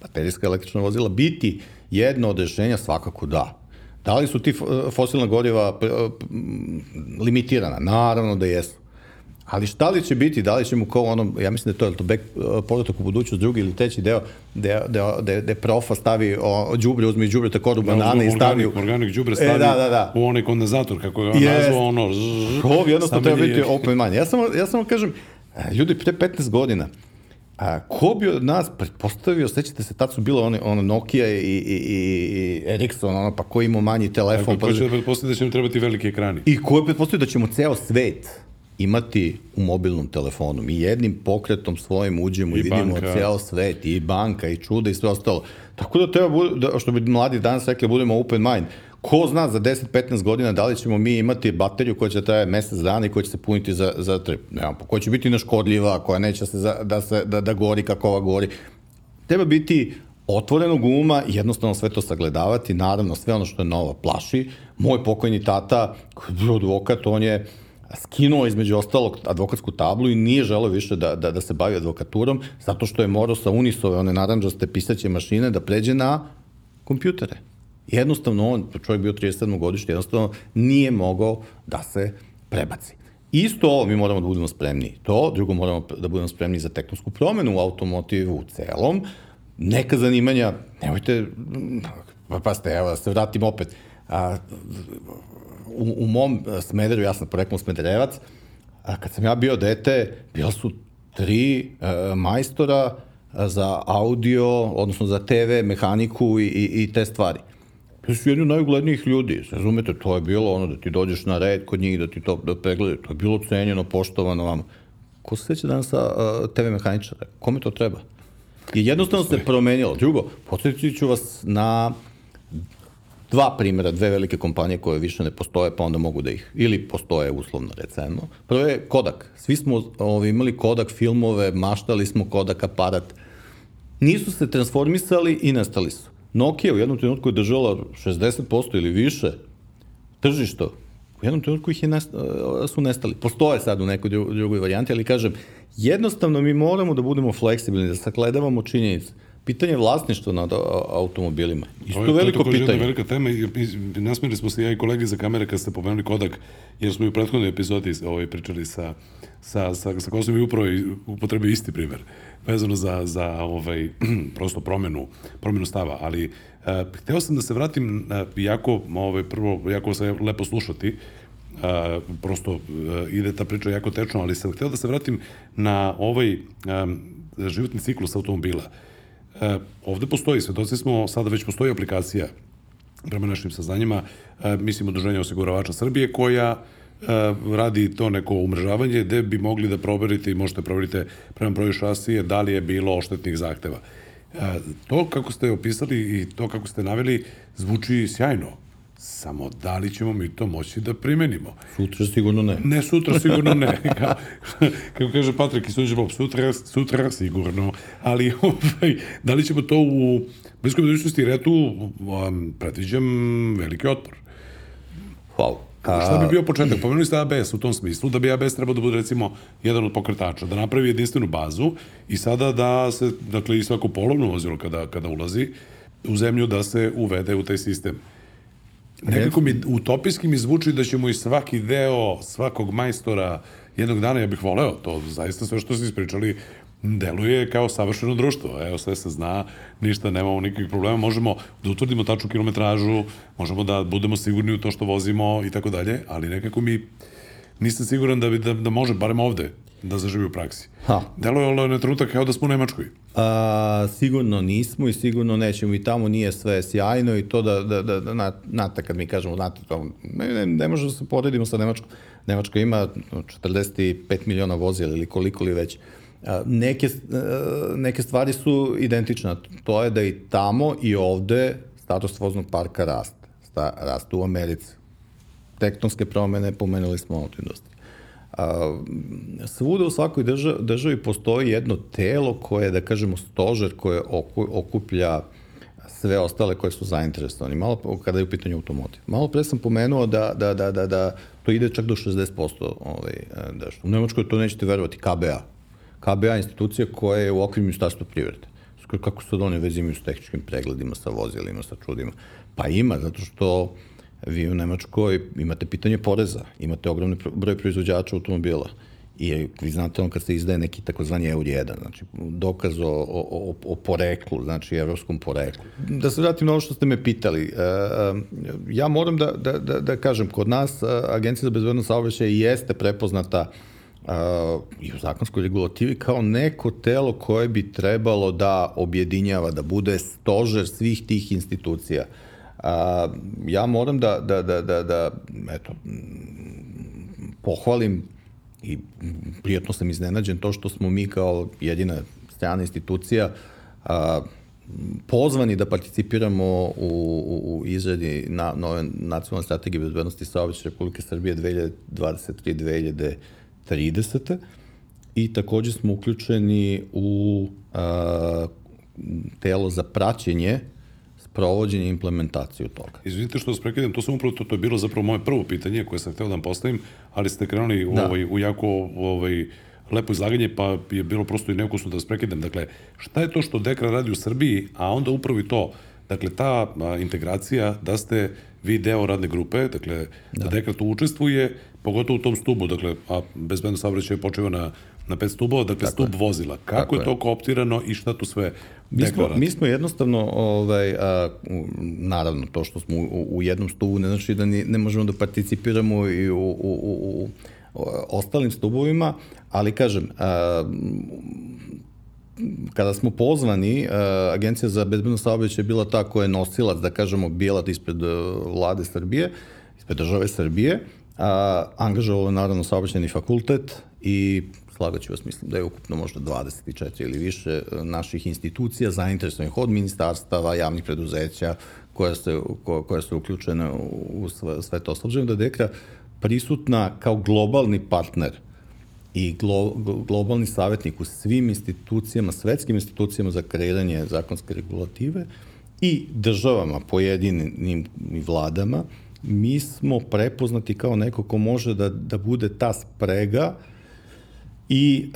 baterijska električna vozila, biti jedno od rešenja? Svakako da. Da li su ti fosilna goriva limitirana? Naravno da jesu. Ali šta li će biti, da li ćemo kao ono, ja mislim da to je to back, uh, povratak u budućnost, drugi ili treći deo, gde, gde, gde, gde profa stavi o, džubre, uzme džubre tako da, banane i stavi... Organik, džubre stavi e, da, da, da. u onaj kondenzator, kako je yes. nazvao, ono... Ovo jednostavno treba biti open mind. Ja samo, ja samo kažem, e, ljudi, pre 15 godina, A, ko bi od nas pretpostavio, sećate se, tad su bilo one, ono Nokia i, i, i Ericsson, ono, pa ko ima manji telefon. Tako, pa, ko će da pretpostavio da će nam trebati veliki ekrani. I ko je pretpostavio da ćemo ceo svet imati u mobilnom telefonu. Mi jednim pokretom svojim uđemo i, i vidimo banka. cijel svet, i banka, i čuda, i sve ostalo. Tako da treba, da, što bi mladi danas rekli, budemo open mind. Ko zna za 10-15 godina da li ćemo mi imati bateriju koja će traje mesec dana i koja će se puniti za, za trip. Nemam, koja će biti neškodljiva, koja neće se za, da, se, da, da gori kako ova gori. Treba biti otvorenog uma i jednostavno sve to sagledavati. Naravno, sve ono što je novo plaši. Moj pokojni tata, advokat, on je skinuo između ostalog advokatsku tablu i nije želeo više da, da, da se bavi advokaturom zato što je morao sa Unisove, one naranđaste pisaće mašine, da pređe na kompjutere. Jednostavno on, čovjek bio 37. godišnji, jednostavno nije mogao da se prebaci. Isto ovo mi moramo da budemo spremni. To, drugo moramo da budemo spremni za tektonsku promenu u automotivu u celom. Neka zanimanja, nemojte, pa, pa ste, evo da se vratim opet, a, u, u mom e, Smederu, ja sam poreklom Smederevac, a kad sam ja bio dete, bila su tri uh, majstora za audio, odnosno za TV, mehaniku i, i, i te stvari. To su jedni od najuglednijih ljudi, razumete, to je bilo ono da ti dođeš na red kod njih, da ti to da pregledaju, to je bilo cenjeno, poštovano vam. Ko se sveća danas sa uh, TV mehaničara? Kome to treba? I jednostavno se promenilo. Drugo, podsjetit ću vas na dva primjera, dve velike kompanije koje više ne postoje, pa onda mogu da ih, ili postoje uslovno recimo. Prvo je Kodak. Svi smo ovi, imali Kodak filmove, maštali smo Kodak aparat. Nisu se transformisali i nastali su. Nokia u jednom trenutku je držala 60% ili više tržišta. U jednom trenutku ih je nest, su nestali. Postoje sad u nekoj drugoj varijanti, ali kažem, jednostavno mi moramo da budemo fleksibilni, da sakledavamo činjenice pitanje vlasništva nad automobilima. Isto to je, veliko to je pitanje. velika tema i nasmili smo se ja i kolegi za kamere kad ste pomenuli Kodak, jer smo i u prethodnoj epizodi ovaj, pričali sa, sa, sa, sa Kosom i upravo upotrebio isti primer vezano za, za ovaj, prosto promenu, promenu stava, ali uh, hteo sam da se vratim, uh, jako, ovaj, prvo, jako se lepo slušati, Uh, prosto uh, ide ta priča jako tečno, ali sam hteo da se vratim na ovaj um, životni ciklus automobila. Uh, E, ovde postoji, svedoci smo, sada već postoji aplikacija prema našim saznanjima, e, mislim, Udruženja osiguravača Srbije, koja e, radi to neko umržavanje gde bi mogli da proverite i možete proverite prema broju šasije da li je bilo oštetnih zahteva. E, to kako ste opisali i to kako ste naveli zvuči sjajno. Samo da li ćemo mi to moći da primenimo? Sutra sigurno ne. Ne, sutra sigurno ne. Kako kaže Patrik iz Sunđe Bob, sutra, sutra sigurno. Ali ovaj, da li ćemo to u bliskoj budućnosti, jer ja tu um, predviđam veliki otpor. Hvala. A... Šta bi bio početak? Pomenuli ste ABS u tom smislu, da bi ABS trebao da bude recimo jedan od pokretača, da napravi jedinstvenu bazu i sada da se, dakle, i svako polovno vozilo kada, kada ulazi u zemlju da se uvede u taj sistem. Nekako mi utopijski mi zvuči da ćemo i svaki deo svakog majstora jednog dana, ja bih voleo to, zaista sve što ste ispričali deluje kao savršeno društvo. Evo, sve se zna, ništa, nemamo nikakvih problema, možemo da utvrdimo tačnu kilometražu, možemo da budemo sigurni u to što vozimo i tako dalje, ali nekako mi nisam siguran da, bi, da, da može, barem ovde, da zaživi u praksi. Ha. Delo je na trenutak kao da smo u Nemačkoj. A, sigurno nismo i sigurno nećemo i tamo nije sve sjajno i to da, da, da, da znate kad mi kažemo, znate, to, ne, ne, ne možemo da se poredimo sa Nemačkom. Nemačka ima 45 miliona vozila ili koliko li već. A, neke, neke stvari su identične. To je da i tamo i ovde status voznog parka raste. Sta, raste u Americi. Tektonske promene pomenuli smo autoindustriju. A, svuda u svakoj državi, državi postoji jedno telo koje, da kažemo, stožer koje okuplja sve ostale koje su zainteresovani, malo kada je u pitanju automotiv. Malo pre sam pomenuo da, da, da, da, da to ide čak do 60%. Ovaj, da što. U Nemačkoj to nećete verovati, KBA. KBA je institucija koja je u okviru ministarstva privrede. Kako se od one vezi imaju s tehničkim pregledima, sa vozilima, sa čudima? Pa ima, zato što vi u Nemačkoj imate pitanje poreza, imate ogromni broj proizvođača automobila. I vi znate on kad se izdaje neki takozvani Euro 1, znači dokaz o, o, o poreklu, znači evropskom poreklu. Da se vratim na ovo što ste me pitali, e, e, ja moram da, da, da, da kažem, kod nas e, Agencija za bezbednost saobraćaja jeste prepoznata i u zakonskoj regulativi kao neko telo koje bi trebalo da objedinjava, da bude stožer svih tih institucija. Uh, A, ja moram da, da, da, da, da eto, pohvalim i prijatno sam iznenađen to što smo mi kao jedina strana institucija a, pozvani da participiramo u, u, u izradi na, nove nacionalne strategije bezbednosti saobraćaja Republike Srbije 2023-2030 i takođe smo uključeni u a, telo za praćenje provođenje i implementaciju toga. Izvinite što vas prekidam, to sam upravo, to, to je bilo zapravo moje prvo pitanje koje sam hteo da vam postavim, ali ste krenuli da. ovaj, u jako ovaj, lepo izlaganje, pa je bilo prosto i neukusno da vas prekidam. Dakle, šta je to što Dekra radi u Srbiji, a onda upravo i to, dakle, ta a, integracija da ste vi deo radne grupe, dakle, da, da Dekra tu učestvuje, pogotovo u tom stubu, dakle, a bezbedno saobraćaj počeva na na pet stubova, dakle Tako stub je. vozila. Kako Tako je to kooptirano i šta tu sve mi smo, mi smo jednostavno, ovaj, a, naravno, to što smo u, u jednom stubu ne znači da ni, ne možemo da participiramo i u, u, u, u ostalim stubovima, ali kažem, a, kada smo pozvani, Agencija za bezbednost saobraćaja je bila ta koja je nosilac, da kažemo, bijela ispred vlade Srbije, ispred države Srbije, a, angažovalo naravno saobraćajni fakultet i slagaću vas, mislim da je ukupno možda 24 ili više e, naših institucija zainteresovanih od ministarstava, javnih preduzeća koja se, ko, koja su uključene u sve, sve to. S da Dekra prisutna kao globalni partner i glo, globalni savjetnik u svim institucijama, svetskim institucijama za kreiranje zakonske regulative i državama, pojedinim vladama, mi smo prepoznati kao neko ko može da, da bude ta sprega i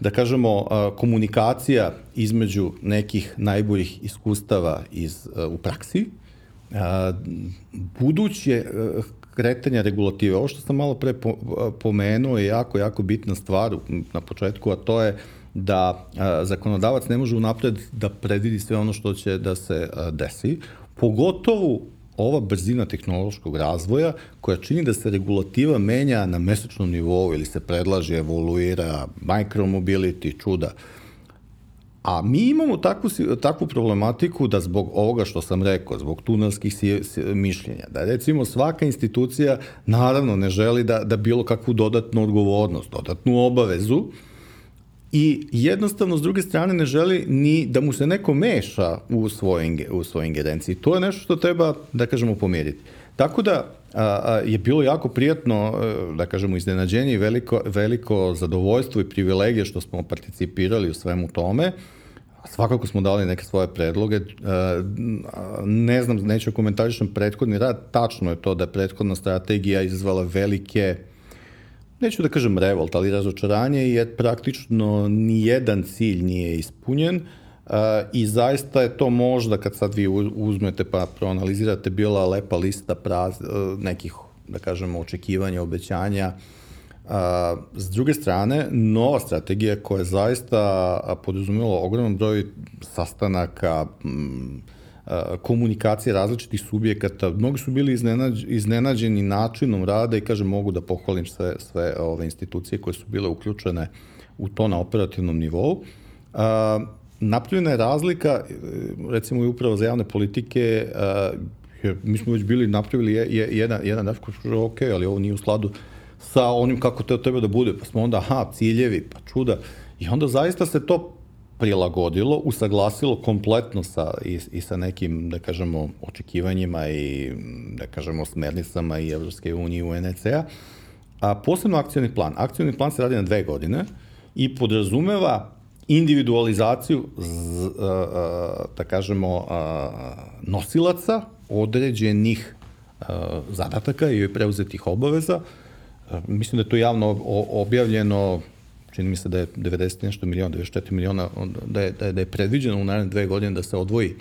da kažemo komunikacija između nekih najboljih iskustava iz, u praksi, buduće kretanja regulative. Ovo što sam malo pre po, pomenuo je jako, jako bitna stvar na početku, a to je da zakonodavac ne može unapred da predvidi sve ono što će da se desi, pogotovo ova brzina tehnološkog razvoja koja čini da se regulativa menja na mesečnom nivou ili se predlaže, evoluira, micromobility, čuda. A mi imamo takvu, takvu problematiku da zbog ovoga što sam rekao, zbog tunelskih mišljenja, da recimo svaka institucija naravno ne želi da, da bilo kakvu dodatnu odgovornost, dodatnu obavezu, i jednostavno s druge strane ne želi ni da mu se neko meša u svoje, u svoje ingerenciji. To je nešto što treba, da kažemo, pomiriti. Tako da a, a, je bilo jako prijatno, e, da kažemo, iznenađenje i veliko, veliko zadovoljstvo i privilegije što smo participirali u svemu tome. Svakako smo dali neke svoje predloge. E, ne znam, neću komentarišem prethodni rad. Tačno je to da je prethodna strategija izazvala velike neću da kažem revolt, ali razočaranje je praktično nijedan cilj nije ispunjen uh, i zaista je to možda kad sad vi uzmete pa proanalizirate bila lepa lista praz, uh, nekih da kažemo očekivanja, obećanja. Uh, s druge strane, nova strategija koja je zaista podrazumela ogroman broj sastanaka, m, komunikacije različitih subjekata. Mnogi su bili iznenađ, iznenađeni načinom rada i kažem mogu da pohvalim sve, sve ove institucije koje su bile uključene u to na operativnom nivou. A, napravljena je razlika, recimo i upravo za javne politike, a, mi smo već bili napravili je, je, jedan, jedan daf koji je ok, ali ovo nije u skladu sa onim kako to treba da bude, pa smo onda, aha, ciljevi, pa čuda, i onda zaista se to prilagodilo, usaglasilo kompletno sa, i, i sa nekim, da kažemo, očekivanjima i, da kažemo, smernicama i Evropske unije i UNEC-a. A posebno akcioni plan. Akcioni plan se radi na dve godine i podrazumeva individualizaciju, z, a, da kažemo, a, nosilaca određenih a, zadataka i preuzetih obaveza. Mislim da je to javno objavljeno čini mi se da je 90 nešto miliona, 94 miliona, da je, da je, da je predviđeno u naredne dve godine da se odvoji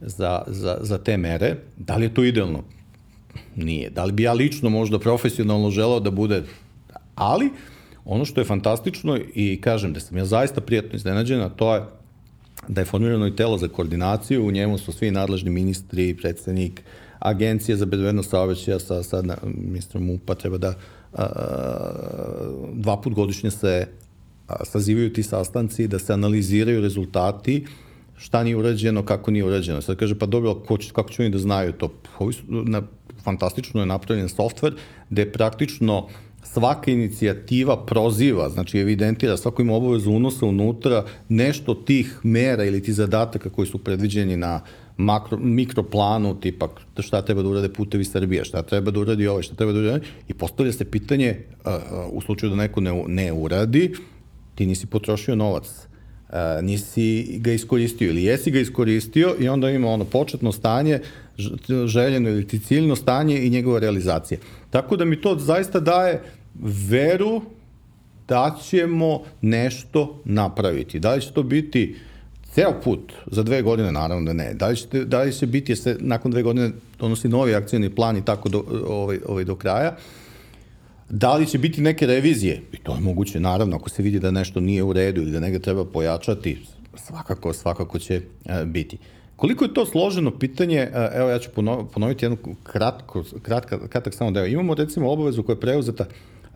za, za, za te mere. Da li je to idealno? Nije. Da li bi ja lično možda profesionalno želao da bude, ali ono što je fantastično i kažem da sam ja zaista prijatno iznenađena, to je da je formirano i telo za koordinaciju, u njemu su svi nadležni ministri, predsednik, agencija za bezbednost saobraćaja sa, sa ministrom UPA treba da a, dva put godišnje se sazivaju ti sastanci, da se analiziraju rezultati, šta nije urađeno, kako nije urađeno. Sad kaže, pa dobro, ko kako će oni da znaju to? Ovi su, na, fantastično je napravljen softver gde praktično svaka inicijativa proziva, znači evidentira, svako ima obavezu unosa unutra nešto tih mera ili ti zadataka koji su predviđeni na makro, mikroplanu, tipa šta treba da urade putevi Srbije, šta treba da uradi ovo, šta treba da uradi, i postavlja se pitanje, u slučaju da neko ne, ne uradi, ti nisi potrošio novac, uh, nisi ga iskoristio ili jesi ga iskoristio i onda ima ono početno stanje, željeno ili ti ciljno stanje i njegova realizacija. Tako da mi to zaista daje veru da ćemo nešto napraviti. Da li će to biti ceo put za dve godine, naravno da ne. Da li, će, da li će biti, se nakon dve godine donosi novi akcijni plan i tako do, ovaj, ovaj do kraja, Da li će biti neke revizije? I to je moguće, naravno, ako se vidi da nešto nije u redu ili da nega treba pojačati, svakako, svakako će e, biti. Koliko je to složeno pitanje, e, evo ja ću ponoviti jednu kratko, kratka, kratak samo deo. Imamo recimo obavezu koja je preuzeta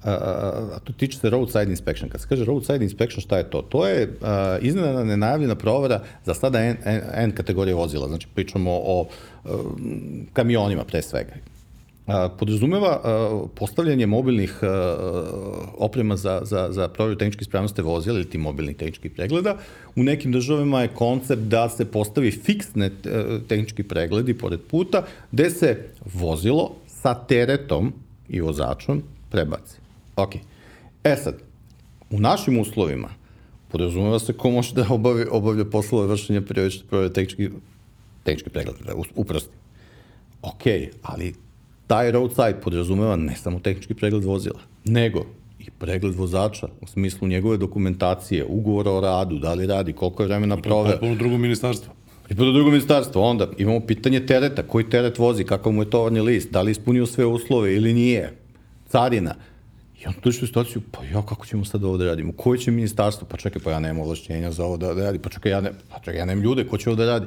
a to tiče se roadside inspection. Kad se kaže roadside inspection, šta je to? To je iznenadna nenajavljena provera za sada N, N, N kategorije vozila. Znači, pričamo o kamionima pre svega. Podrazumeva postavljanje mobilnih oprema za, za, za provjeru tehničke ispravnosti vozila ili ti mobilnih tehničkih pregleda. U nekim državama je koncept da se postavi fiksne tehnički pregledi pored puta, gde se vozilo sa teretom i vozačom prebaci. Ok. E sad, u našim uslovima podrazumeva se ko može da obavi, obavlja poslove vršenja periodične provjere tehnički, tehnički pregled, da uprosti. Ok, ali taj roadside podrazumeva ne samo tehnički pregled vozila, nego i pregled vozača u smislu njegove dokumentacije, ugovora o radu, da li radi, koliko je vremena proveo. Potpuno drugo ministarstvo. Pripada drugo ministarstvo. Onda imamo pitanje tereta, koji teret vozi, kakav mu je tovarni list, da li ispunio sve uslove ili nije, carina. I on dođe u situaciju, pa ja, kako ćemo sad ovo da radimo? Koje će ministarstvo? Pa čekaj, pa ja nemam ovlašćenja za ovo da, da radi. Pa čekaj, ja, ne, pa čekaj, ja nemam ljude, ko će ovo da radi?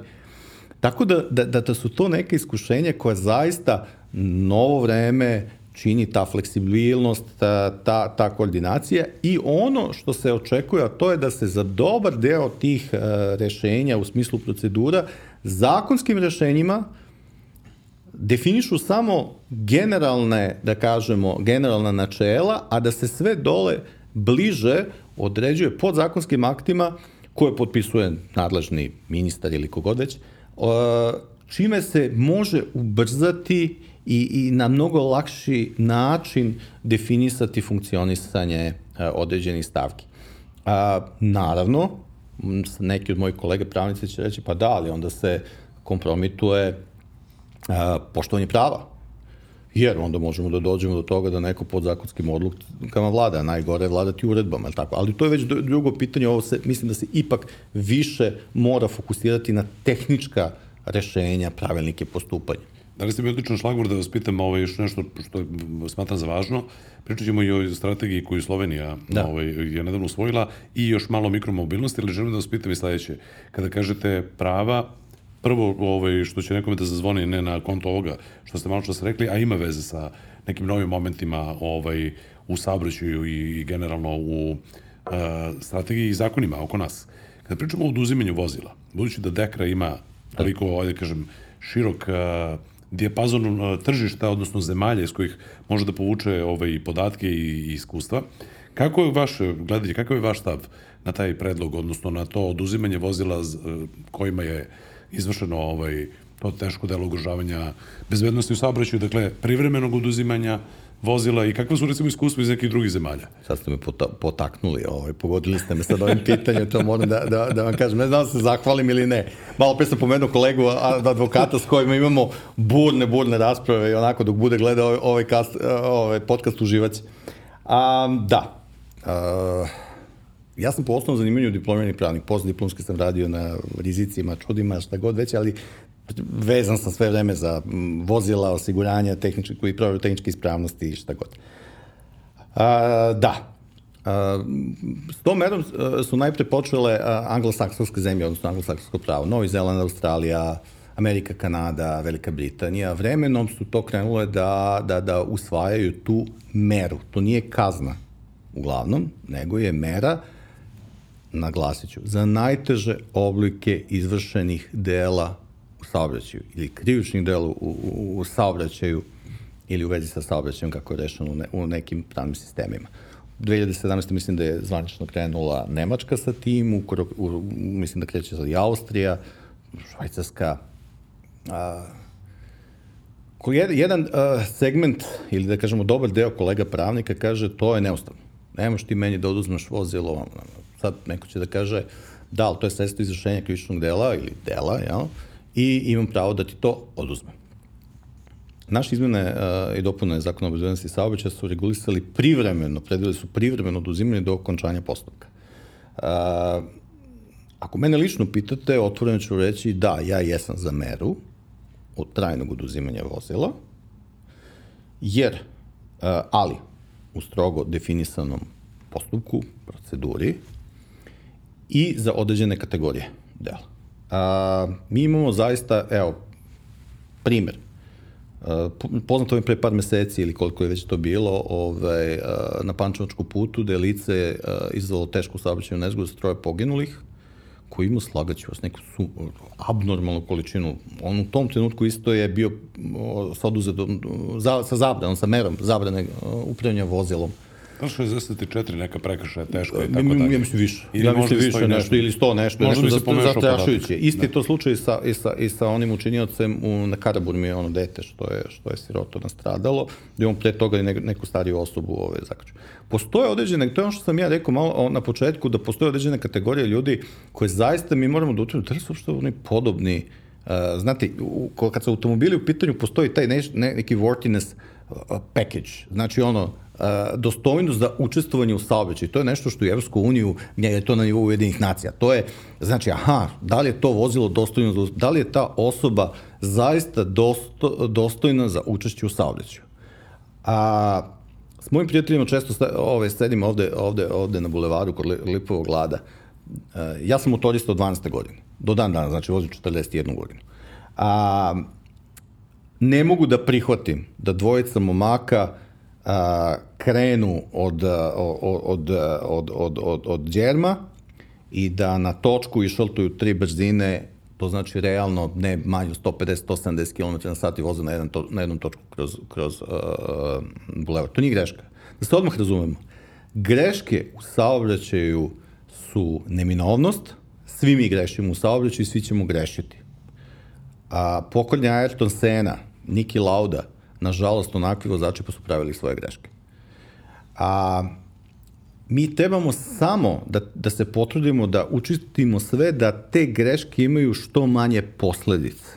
Tako da, da, da, da su to neke iskušenja koje zaista novo vreme čini ta fleksibilnost, ta, ta, ta koordinacija i ono što se očekuje, a to je da se za dobar deo tih uh, rešenja u smislu procedura zakonskim rešenjima definišu samo generalne, da kažemo, generalna načela, a da se sve dole bliže određuje pod zakonskim aktima koje potpisuje nadležni ministar ili kogod već, čime se može ubrzati i, i na mnogo lakši način definisati funkcionisanje određenih stavki. A, naravno, neki od mojih kolega pravnici će reći, pa da, ali onda se kompromituje a, poštovanje prava. Jer onda možemo da dođemo do toga da neko pod zakonskim odlukama vlada, najgore je vladati uredbama, tako. Ali to je već drugo pitanje, ovo se, mislim da se ipak više mora fokusirati na tehnička rešenja, pravilnike postupanja. Da li ste mi odličan šlagvor da vas pitam ovaj, još nešto što smatram za važno? Pričat ćemo i o strategiji koju Slovenija da. ovaj, je nedavno usvojila i još malo mikromobilnosti, ali želim da vas pitam i sledeće. Kada kažete prava, prvo ovaj, što će nekome da zazvoni ne na konto ovoga što ste malo čas rekli, a ima veze sa nekim novim momentima ovaj, u saobraćaju i, i generalno u uh, strategiji i zakonima oko nas. Kada pričamo o oduzimanju vozila, budući da Dekra ima toliko, ajde kažem, širok uh, dijapazon uh, tržišta, odnosno zemalja iz kojih može da povuče ovaj, podatke i, i iskustva. Kako je vaš, gledajte, kakav je vaš stav na taj predlog, odnosno na to oduzimanje vozila uh, kojima je izvršeno ovaj, to teško delo ugrožavanja bezbednosti u saobraćaju, dakle, privremenog oduzimanja vozila i kakva su recimo iskustva iz nekih drugih zemalja? Sad ste me potaknuli, ovaj, pogodili ste me sad ovim pitanjem, to moram da, da, da vam kažem. Ne znam da se zahvalim ili ne. Malo pre sam pomenuo kolegu advokata s kojima imamo burne, burne rasprave i onako dok bude gledao ovaj, ovaj, kast, ovaj podcast uživać. A, da. A, ja sam po osnovu zanimanju diplomirani pravnik, postdiplomski sam radio na rizicima, čudima, šta god već, ali vezan sam sve vreme za vozila, osiguranja, tehničke, koji provjeru tehničke ispravnosti i šta god. A, da, a, s tom merom su najpre počele anglosaksonske zemlje, odnosno anglosaksonsko pravo, Novi Zeland, Australija, Amerika, Kanada, Velika Britanija. Vremenom su to krenule da, da, da usvajaju tu meru. To nije kazna, uglavnom, nego je mera, naglasit ću, za najteže oblike izvršenih dela saobraćaju ili krivičnih dela u, u, u saobraćaju ili u vezi sa saobraćajem kako je rešeno u, ne, u nekim pravnim sistemima. 2017. mislim da je zvanično krenula Nemačka sa tim, u, u, mislim da kreće sad i Austrija, Švajcarska. A, jedan a, segment, ili da kažemo dobar deo kolega pravnika kaže to je neustavno. Nemoš ti meni da oduzmeš vozilo. Sad neko će da kaže da, ali to je sredstvo izvršenja krivičnog dela ili dela, jel? I imam pravo da ti to oduzmem. Naše izmene uh, i dopune zakona o bezbednosti saobraćaja su regulisali privremeno, predvili su privremeno oduzimanje do okončanja postupka. Uh, ako mene lično pitate, otvoreno ću reći da, ja jesam za meru od trajnog oduzimanja vozila, jer, uh, ali, u strogo definisanom postupku, proceduri i za određene kategorije dela. A, mi imamo zaista, evo, primer. Uh, poznato je pre par meseci ili koliko je već to bilo ovaj, uh, na Pančevačku putu da je lice izvalo tešku saobraćajnu nezgodu sa troje poginulih koji ima slagaću vas neku su, abnormalnu količinu. On u tom trenutku isto je bio sa oduzetom, za, sa zabranom, sa merom zabrane upravljanja vozilom. Da 64 neka prekršaja teško je tako dalje. Ja mislim više. Ili ja mislim više nešto, ili 100 nešto. Možda nešto bi se zastrašujuće. Isti da. to slučaj i sa, i sa, i sa onim učiniocem u, na Karaburmi, ono dete što je, što je siroto nastradalo, i on pre toga ne, neku stariju osobu ove, zakaču. Postoje određene, to je ono što sam ja rekao malo na početku, da postoje određene kategorije ljudi koje zaista mi moramo da utvrdimo, da li su uopšte oni podobni, uh, znate, u, kad su automobili u pitanju, postoji taj ne, ne, neki worthiness uh, package, znači ono, dostojnost za učestvovanje u saobraćaju. To je nešto što u Evropsku uniju, je to na nivou Ujedinih nacija. To je, znači, aha, da li je to vozilo dostojno, da li je ta osoba zaista dosto, dostojna za učešće u saobraćaju. A, s mojim prijateljima često sta, ove, sedim ovde, ovde, ovde na bulevaru kod Lipovog lada. ja sam motorista od 12. godine. Do dan dana, znači vozim 41 godinu. A, ne mogu da prihvatim da dvojica momaka a, krenu od, od, od, od, od, od, djerma i da na točku išaltuju tri brzine, to znači realno ne manje 150-170 km na sat i voze na, jedan to, na jednom točku kroz, kroz uh, bulevar. To nije greška. Da se odmah razumemo. Greške u saobraćaju su neminovnost, svi mi grešimo u saobraćaju i svi ćemo grešiti. A pokojni Ayrton Sena, Niki Lauda, nažalost, onakvi vozači pa su pravili svoje greške. A mi trebamo samo da, da se potrudimo da učistimo sve da te greške imaju što manje posledice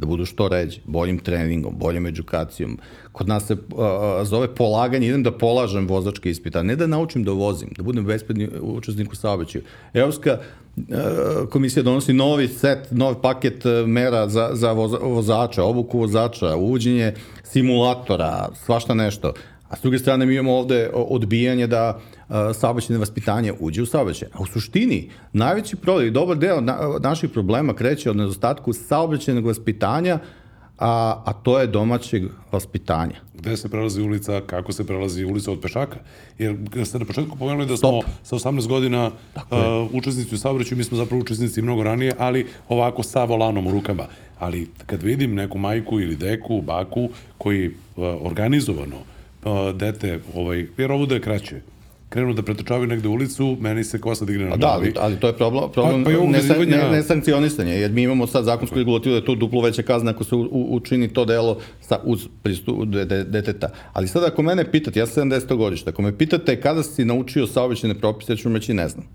da budu što ređe, boljim treningom, boljom edukacijom. Kod nas se uh, zove polaganje, idem da polažem vozačke ispita, ne da naučim da vozim, da budem bezpredni učesnik u saobraćaju. Evropska uh, komisija donosi novi set, nov paket mera za, za voza, vozača, obuku vozača, uvođenje simulatora, svašta nešto. A s druge strane mi imamo ovde odbijanje da uh, saobraćajne vaspitanje uđe u saobraćaj. A u suštini, najveći problem i dobar deo na, naših problema kreće od nedostatku saobraćajnog vaspitanja, a, a to je domaćeg vaspitanja. Gde se prelazi ulica, kako se prelazi ulica od pešaka? Jer ste na početku pomenuli da smo Stop. sa 18 godina uh, učesnici u saobraćaju, mi smo zapravo učesnici mnogo ranije, ali ovako sa volanom u rukama. Ali kad vidim neku majku ili deku, baku, koji uh, organizovano uh, dete, ovaj, jer ovo da je kraće, krenu da pretrčavaju negde u ulicu, meni se kosa digne na glavi. Da, ali, to je problem, problem pa, pa nesankcionisanje, ne, nesankcionisanje, jer mi imamo sad zakonsku regulativu da je to duplo veća kazna ako se u, u, učini to delo sa, uz pristup deteta. Ali sad ako mene pitate, ja sam 70. godište, ako me pitate kada si naučio saobraćene propise, ja ću reći ne znam.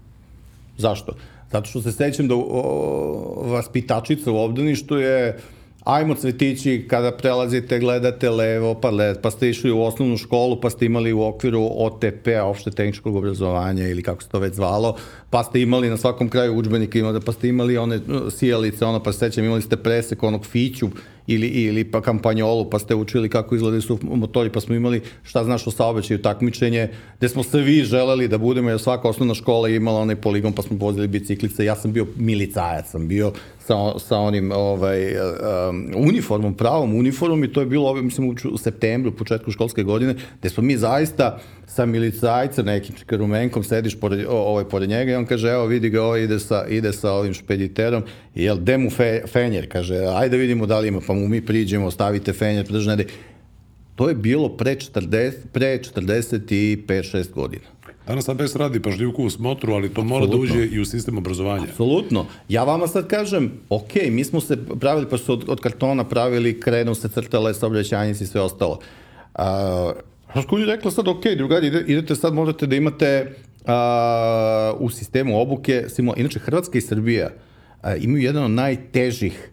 Zašto? Zato što se sećam da o, vaspitačica u obdaništu je ajmo cvetići kada prelazite, gledate levo, pa, led, pa ste išli u osnovnu školu, pa ste imali u okviru OTP-a, opšte tehničkog obrazovanja ili kako se to već zvalo, pa ste imali na svakom kraju učbenika, pa ste imali one uh, sijalice, ono, pa se sećam, imali ste presek onog fiću, ili, ili pa kampanjolu, pa ste učili kako izgledaju su motori, pa smo imali šta znaš o saobraćaju takmičenje, gde smo se vi želeli da budemo, jer svaka osnovna škola je imala onaj poligon, pa smo vozili biciklice, ja sam bio milicajac, sam bio sa, sa onim ovaj, um, uniformom, pravom uniformom i to je bilo, mislim, u septembru, početku školske godine, gde smo mi zaista sa milicajcem, nekim rumenkom, sediš pored, ovaj, pored njega i on kaže, evo vidi ga, ovaj ide sa, ide sa ovim špediterom, jel, de mu fe, fenjer, kaže, ajde vidimo da li ima, pa mu mi priđemo, stavite fenjer, podržne, To je bilo pre 40, pre 45-6 godina. Danas ABS radi pažljivku u smotru, ali to Absolutno. mora da uđe i u sistem obrazovanja. Apsolutno. Ja vama sad kažem, ok, mi smo se pravili, pa su od, od kartona pravili, krenu se crtale, saobraćajnici i sve ostalo. Uh, Ško je rekla sad, ok, drugari, idete sad, možete da imate uh, u sistemu obuke, simula... inače Hrvatska i Srbija uh, imaju jedan od najtežih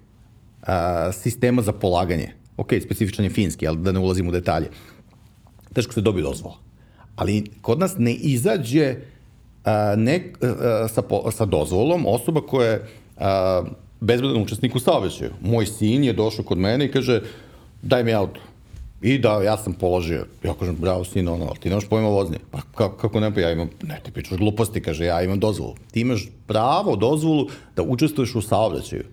uh, sistema za polaganje. Ok, specifičan je finski, ali da ne ulazim u detalje. Teško se dobije dozvola ali kod nas ne izađe a, ne, a, sa, po, sa dozvolom osoba koja je a, bezbedan učesnik u saobraćaju. Moj sin je došao kod mene i kaže daj mi auto. I da, ja sam položio. Ja kažem, bravo sin, ono, ali ti nemaš pojma voznje. Pa kako, kako ne, pa ja imam, ne, ti pričaš gluposti, kaže, ja imam dozvolu. Ti imaš pravo, dozvolu da učestvuješ u saobraćaju.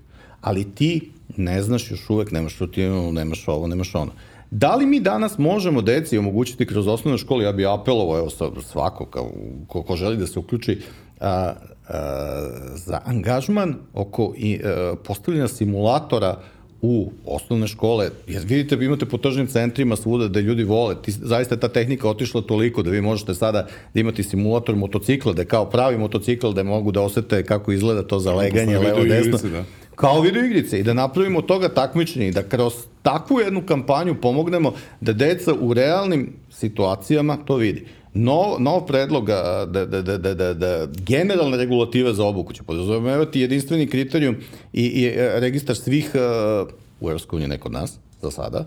ali ti ne znaš još uvek, nemaš rutinu, nemaš ovo, nemaš ono. Da li mi danas možemo deci omogućiti kroz osnovne škole, ja bih apelovao, evo svako ko, ko želi da se uključi, a, za angažman oko i, a, postavljanja simulatora u osnovne škole, jer vidite, vi imate po tržnim centrima svuda da ljudi vole, ti, zaista je ta tehnika otišla toliko da vi možete sada da imate simulator motocikla, da je kao pravi motocikl, da mogu da osete kako izgleda to za leganje, levo, desno. Da kao video igrice i da napravimo toga takmičenje i da kroz takvu jednu kampanju pomognemo da deca u realnim situacijama to vidi. No, nov predlog da, da, da, da, da, da generalne regulative za obuku će podrazumevati jedinstveni kriterijum i, i e, registar svih, uh, u EU ne kod nas, za sada,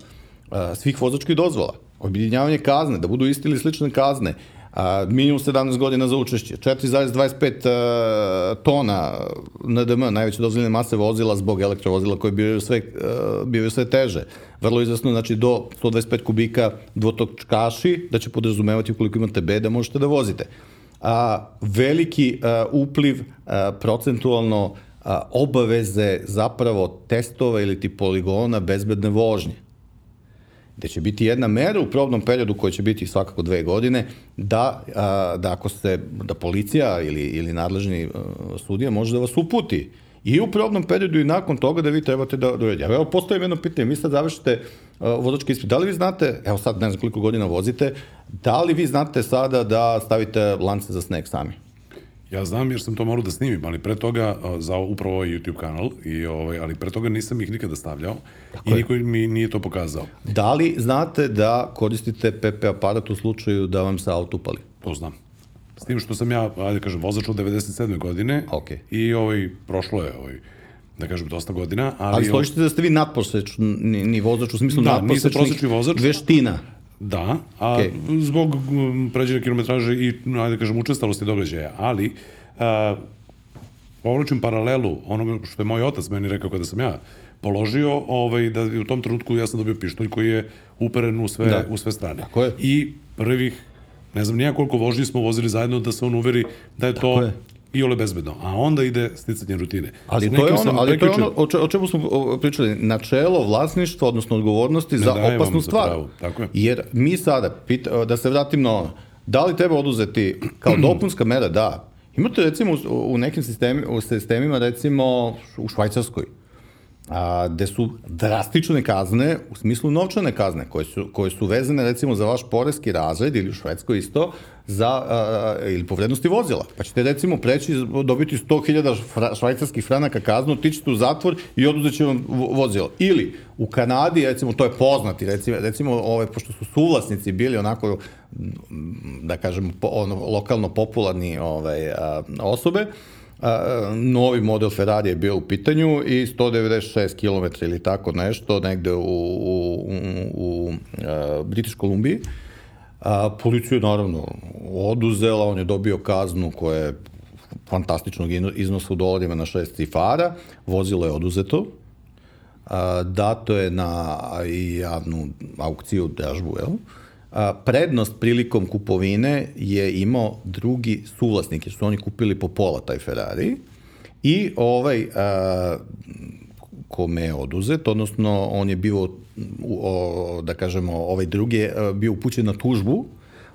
uh, svih vozačkih dozvola, objedinjavanje kazne, da budu iste ili slične kazne, a, minimum 17 godina za učešće, 4,25 tona NDM, najveće dozvoljene mase vozila zbog elektrovozila koje bivaju sve, bivaju sve teže. Vrlo izvesno, znači do 125 kubika dvotočkaši, da će podrazumevati ukoliko imate B da možete da vozite. A, veliki a, upliv a, procentualno a, obaveze zapravo testova ili ti poligona bezbedne vožnje gde će biti jedna mera u probnom periodu koja će biti svakako dve godine, da, a, da ako se, da policija ili, ili nadležni a, sudija može da vas uputi i u probnom periodu i nakon toga da vi trebate da, da uredite. Evo, postoji jedno pitanje, vi sad završite uh, vozački ispit, da li vi znate, evo sad ne znam koliko godina vozite, da li vi znate sada da stavite lance za sneg sami? Ja znam jer sam to morao da snimim, ali pre toga za upravo ovaj YouTube kanal, i ovaj, ali pre toga nisam ih nikada stavljao Tako i niko mi nije to pokazao. Da li znate da koristite PP aparat u slučaju da vam se auto upali? To znam. S tim što sam ja, ajde kažem, vozač od 97. godine okay. i ovaj, prošlo je ovaj, da kažem, dosta godina. Ali, ali složite da ste vi nadposečni ni vozač, u smislu da, nadposečnih vozač, veština. Da, a okay. zbog pređene kilometraže i, ajde kažem, učestalosti događaja, ali a, povlačim paralelu onoga što je moj otac meni rekao kada sam ja položio, ovaj, da u tom trenutku ja sam dobio pištolj koji je uperen u sve, da. u sve strane. Tako je. I prvih, ne znam nija koliko vožnji smo vozili zajedno da se on uveri da je to je i ole bezbedno. A onda ide sticanje rutine. Ali to je ono, ali to je ono o, če, o čemu smo pričali, načelo vlasništva, odnosno odgovornosti ne za opasnu stvar. Za tako je. Jer mi sada, pita, da se vratim na ono, da li treba oduzeti kao dopunska mera? Da. Imate recimo u, u nekim sistemi, u sistemima, recimo u Švajcarskoj, a, gde su drastične kazne, u smislu novčane kazne, koje su, koje su vezane recimo za vaš poreski razred ili u Švedskoj isto, za, a, ili po vrednosti vozila. Pa ćete recimo preći, dobiti 100.000 švajcarskih franaka kaznu, tičete u zatvor i oduzet će vam vozilo. Ili u Kanadi, recimo, to je poznati, recimo, recimo ove, pošto su suvlasnici bili onako, da kažem, po, ono, lokalno popularni ovaj, a, osobe, a, novi model Ferrari je bio u pitanju i 196 km ili tako nešto negde u, u, u, u a, British Kolumbiji. A, policiju je naravno oduzela, on je dobio kaznu koja je fantastičnog iznosa u dolarima na šest cifara, vozilo je oduzeto, a, dato je na javnu aukciju dražbu, jel? A, prednost prilikom kupovine je imao drugi suvlasnik, jer su oni kupili po pola taj Ferrari i ovaj a, kome je oduzet, odnosno on je bio, o, da kažemo, ovaj drugi je bio upućen na tužbu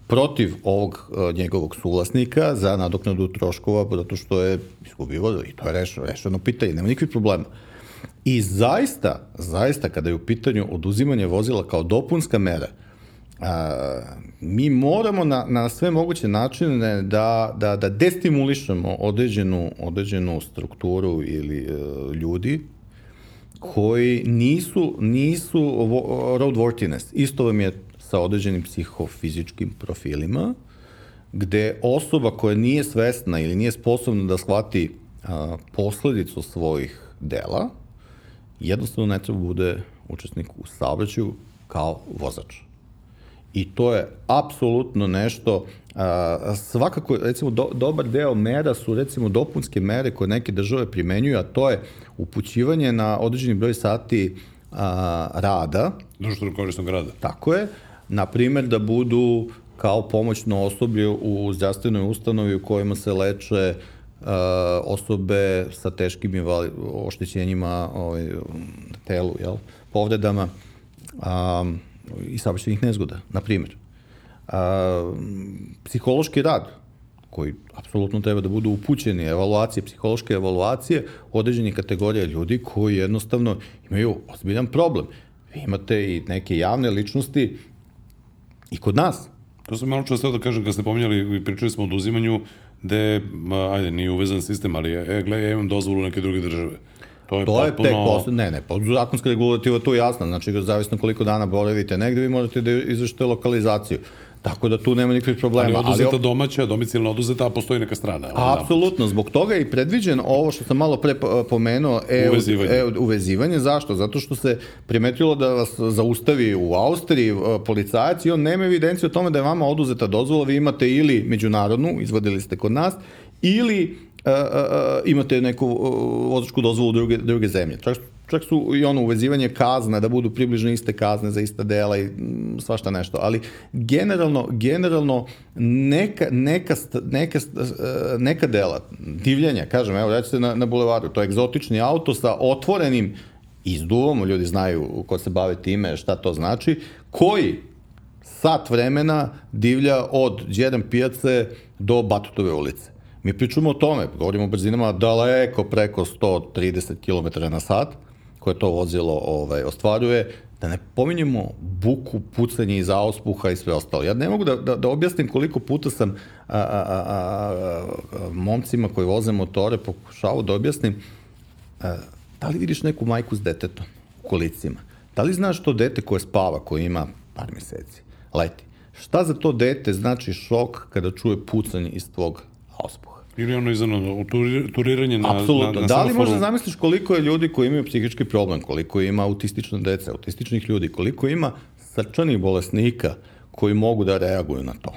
protiv ovog njegovog suvlasnika za nadoknadu troškova, zato što je izgubio i to je rešeno, rešeno pitanje, nema nikakvih problema. I zaista, zaista kada je u pitanju oduzimanje vozila kao dopunska mera, a, mi moramo na, na sve moguće načine da, da, da destimulišemo određenu, određenu strukturu ili e, ljudi koji nisu, nisu roadworthiness. Isto vam je sa određenim psihofizičkim profilima, gde osoba koja nije svesna ili nije sposobna da shvati a, posledicu svojih dela, jednostavno ne treba bude učesnik u saobraćaju kao vozač. I to je apsolutno nešto, a, svakako, recimo, do, dobar deo mera su, recimo, dopunske mere koje neke države primenjuju, a to je upućivanje na određeni broj sati a, rada. Društveno korisnog rada. Tako je. Na primer, da budu kao pomoćno osoblje u zdravstvenoj ustanovi u kojima se leče osobe sa teškim invali, oštećenjima ovaj, telu, jel, povredama a, i saobraćajnih nezgoda, na primjer. A, psihološki rad, koji apsolutno treba da budu upućeni, evaluacije, psihološke evaluacije određenih kategorija ljudi koji jednostavno imaju ozbiljan problem. Vi imate i neke javne ličnosti i kod nas. To sam malo često da kažem, kad ste pominjali i pričali smo o oduzimanju, gde, ajde, nije uvezan sistem, ali e, ja imam dozvolu neke druge države. To je, to je tek posle, ne, ne, zakonska regulativa tu je jasna, znači zavisno koliko dana boravite negde, vi možete da izvršite lokalizaciju. Tako da tu nema nikakvih problema. Ali oduzeta ali, domaća, domicilna oduzeta, a postoji neka strana. Apsolutno, zbog toga je i predviđen ovo što sam malo pre pomenuo, e, uvezivanje. E, uvezivanje. Zašto? Zato što se primetilo da vas zaustavi u Austriji policajac i on nema evidenciju o tome da je vama oduzeta dozvola, vi imate ili međunarodnu, izvadili ste kod nas, ili uh, uh, imate neku vozačku dozvolu druge, druge zemlje. Čak čak su i ono uvezivanje kazne, da budu približno iste kazne za ista dela i mm, svašta nešto, ali generalno, generalno neka, neka, neka, e, neka dela, divljenja, kažem, evo, recite na, na bulevaru, to je egzotični auto sa otvorenim izduvom, ljudi znaju ko se bave time, šta to znači, koji sat vremena divlja od Đedan pijace do Batutove ulice. Mi pričamo o tome, govorimo o brzinama daleko preko 130 km na sat, koje to vozilo ovaj, ostvaruje, da ne pominjemo buku, pucanje iz auspuha i sve ostalo. Ja ne mogu da, da, da objasnim koliko puta sam a, a, a, a, momcima koji voze motore pokušao da objasnim a, da li vidiš neku majku s detetom u kolicima? Da li znaš to dete koje spava, koje ima par meseci, leti? Šta za to dete znači šok kada čuje pucanje iz tvog auspuha? Ili ono izano, turiranje na, Apsolutno. na, na Da li možda zamisliš koliko je ljudi koji imaju psihički problem, koliko ima autistična deca, autističnih ljudi, koliko ima srčanih bolesnika koji mogu da reaguju na to?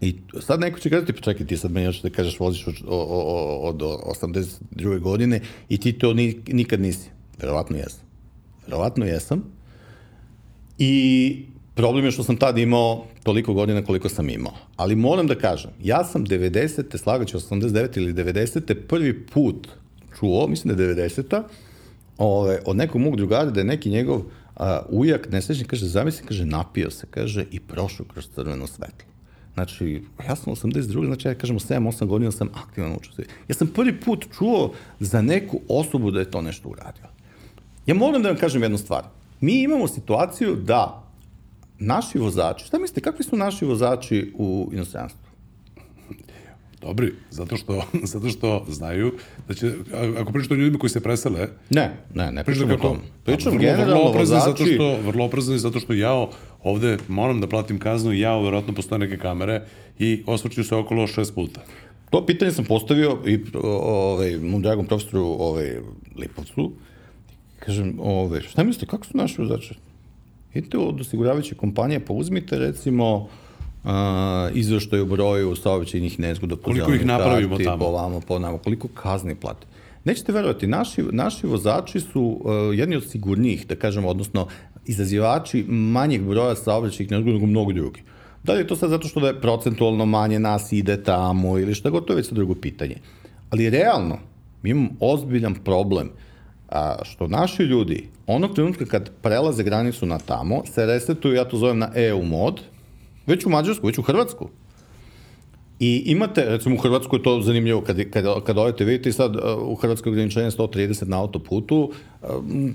I sad neko će kazati, pa čekaj, ti sad meni još da kažeš voziš od, od, od 82. godine i ti to ni, nikad nisi. Verovatno jesam. Verovatno jesam. I Problem je što sam tad imao toliko godina koliko sam imao. Ali moram da kažem, ja sam 90. slagaću 89. ili 90. prvi put čuo, mislim da je 90. Ove, od nekog mog drugara da je neki njegov a, ujak nesrećnik, kaže, zamisli, kaže, napio se, kaže, i prošao kroz crveno svetlo. Znači, ja sam 82. Znači, ja kažemo 7-8 godina sam aktivan učestvuje. Ja sam prvi put čuo za neku osobu da je to nešto uradio. Ja moram da vam kažem jednu stvar. Mi imamo situaciju da naši vozači, šta mislite, kakvi su naši vozači u inostranstvu? Dobri, zato što, zato što znaju da će, ako pričate o ljudima koji se presele... Ne, ne, ne pričam o tom. Pričam generalno vrlo vozači... Zato što, vrlo oprezni zato što ja ovde moram da platim kaznu i ja verovatno postoje neke kamere i osvrću se okolo šest puta. To pitanje sam postavio i ovaj, mom dragom profesoru ovaj, Lipovcu. Kažem, ovaj, šta mislite, kako su naši vozači? Idite od osiguravajuće kompanije, pa uzmite recimo uh, izveštaj u broju saobraćajnih nezgoda. Koliko ih napravimo karti, tamo? Po vamo, po nama, koliko kazni plate. Nećete verovati, naši, naši vozači su uh, jedni od sigurnijih, da kažemo, odnosno izazivači manjeg broja saobraćajnih nezgoda nego mnogo drugi. Da li je to sad zato što da je procentualno manje nas ide tamo ili šta god, to je već drugo pitanje. Ali realno, mi imamo ozbiljan problem uh, a, što naši ljudi, onog trenutka kad prelaze granicu na tamo, se resetuju, ja to zovem na EU mod, već u Mađarsku, već u Hrvatsku. I imate, recimo u Hrvatskoj to zanimljivo, kad, kad, kad odete, vidite sad u Hrvatskoj ograničenje 130 na autoputu,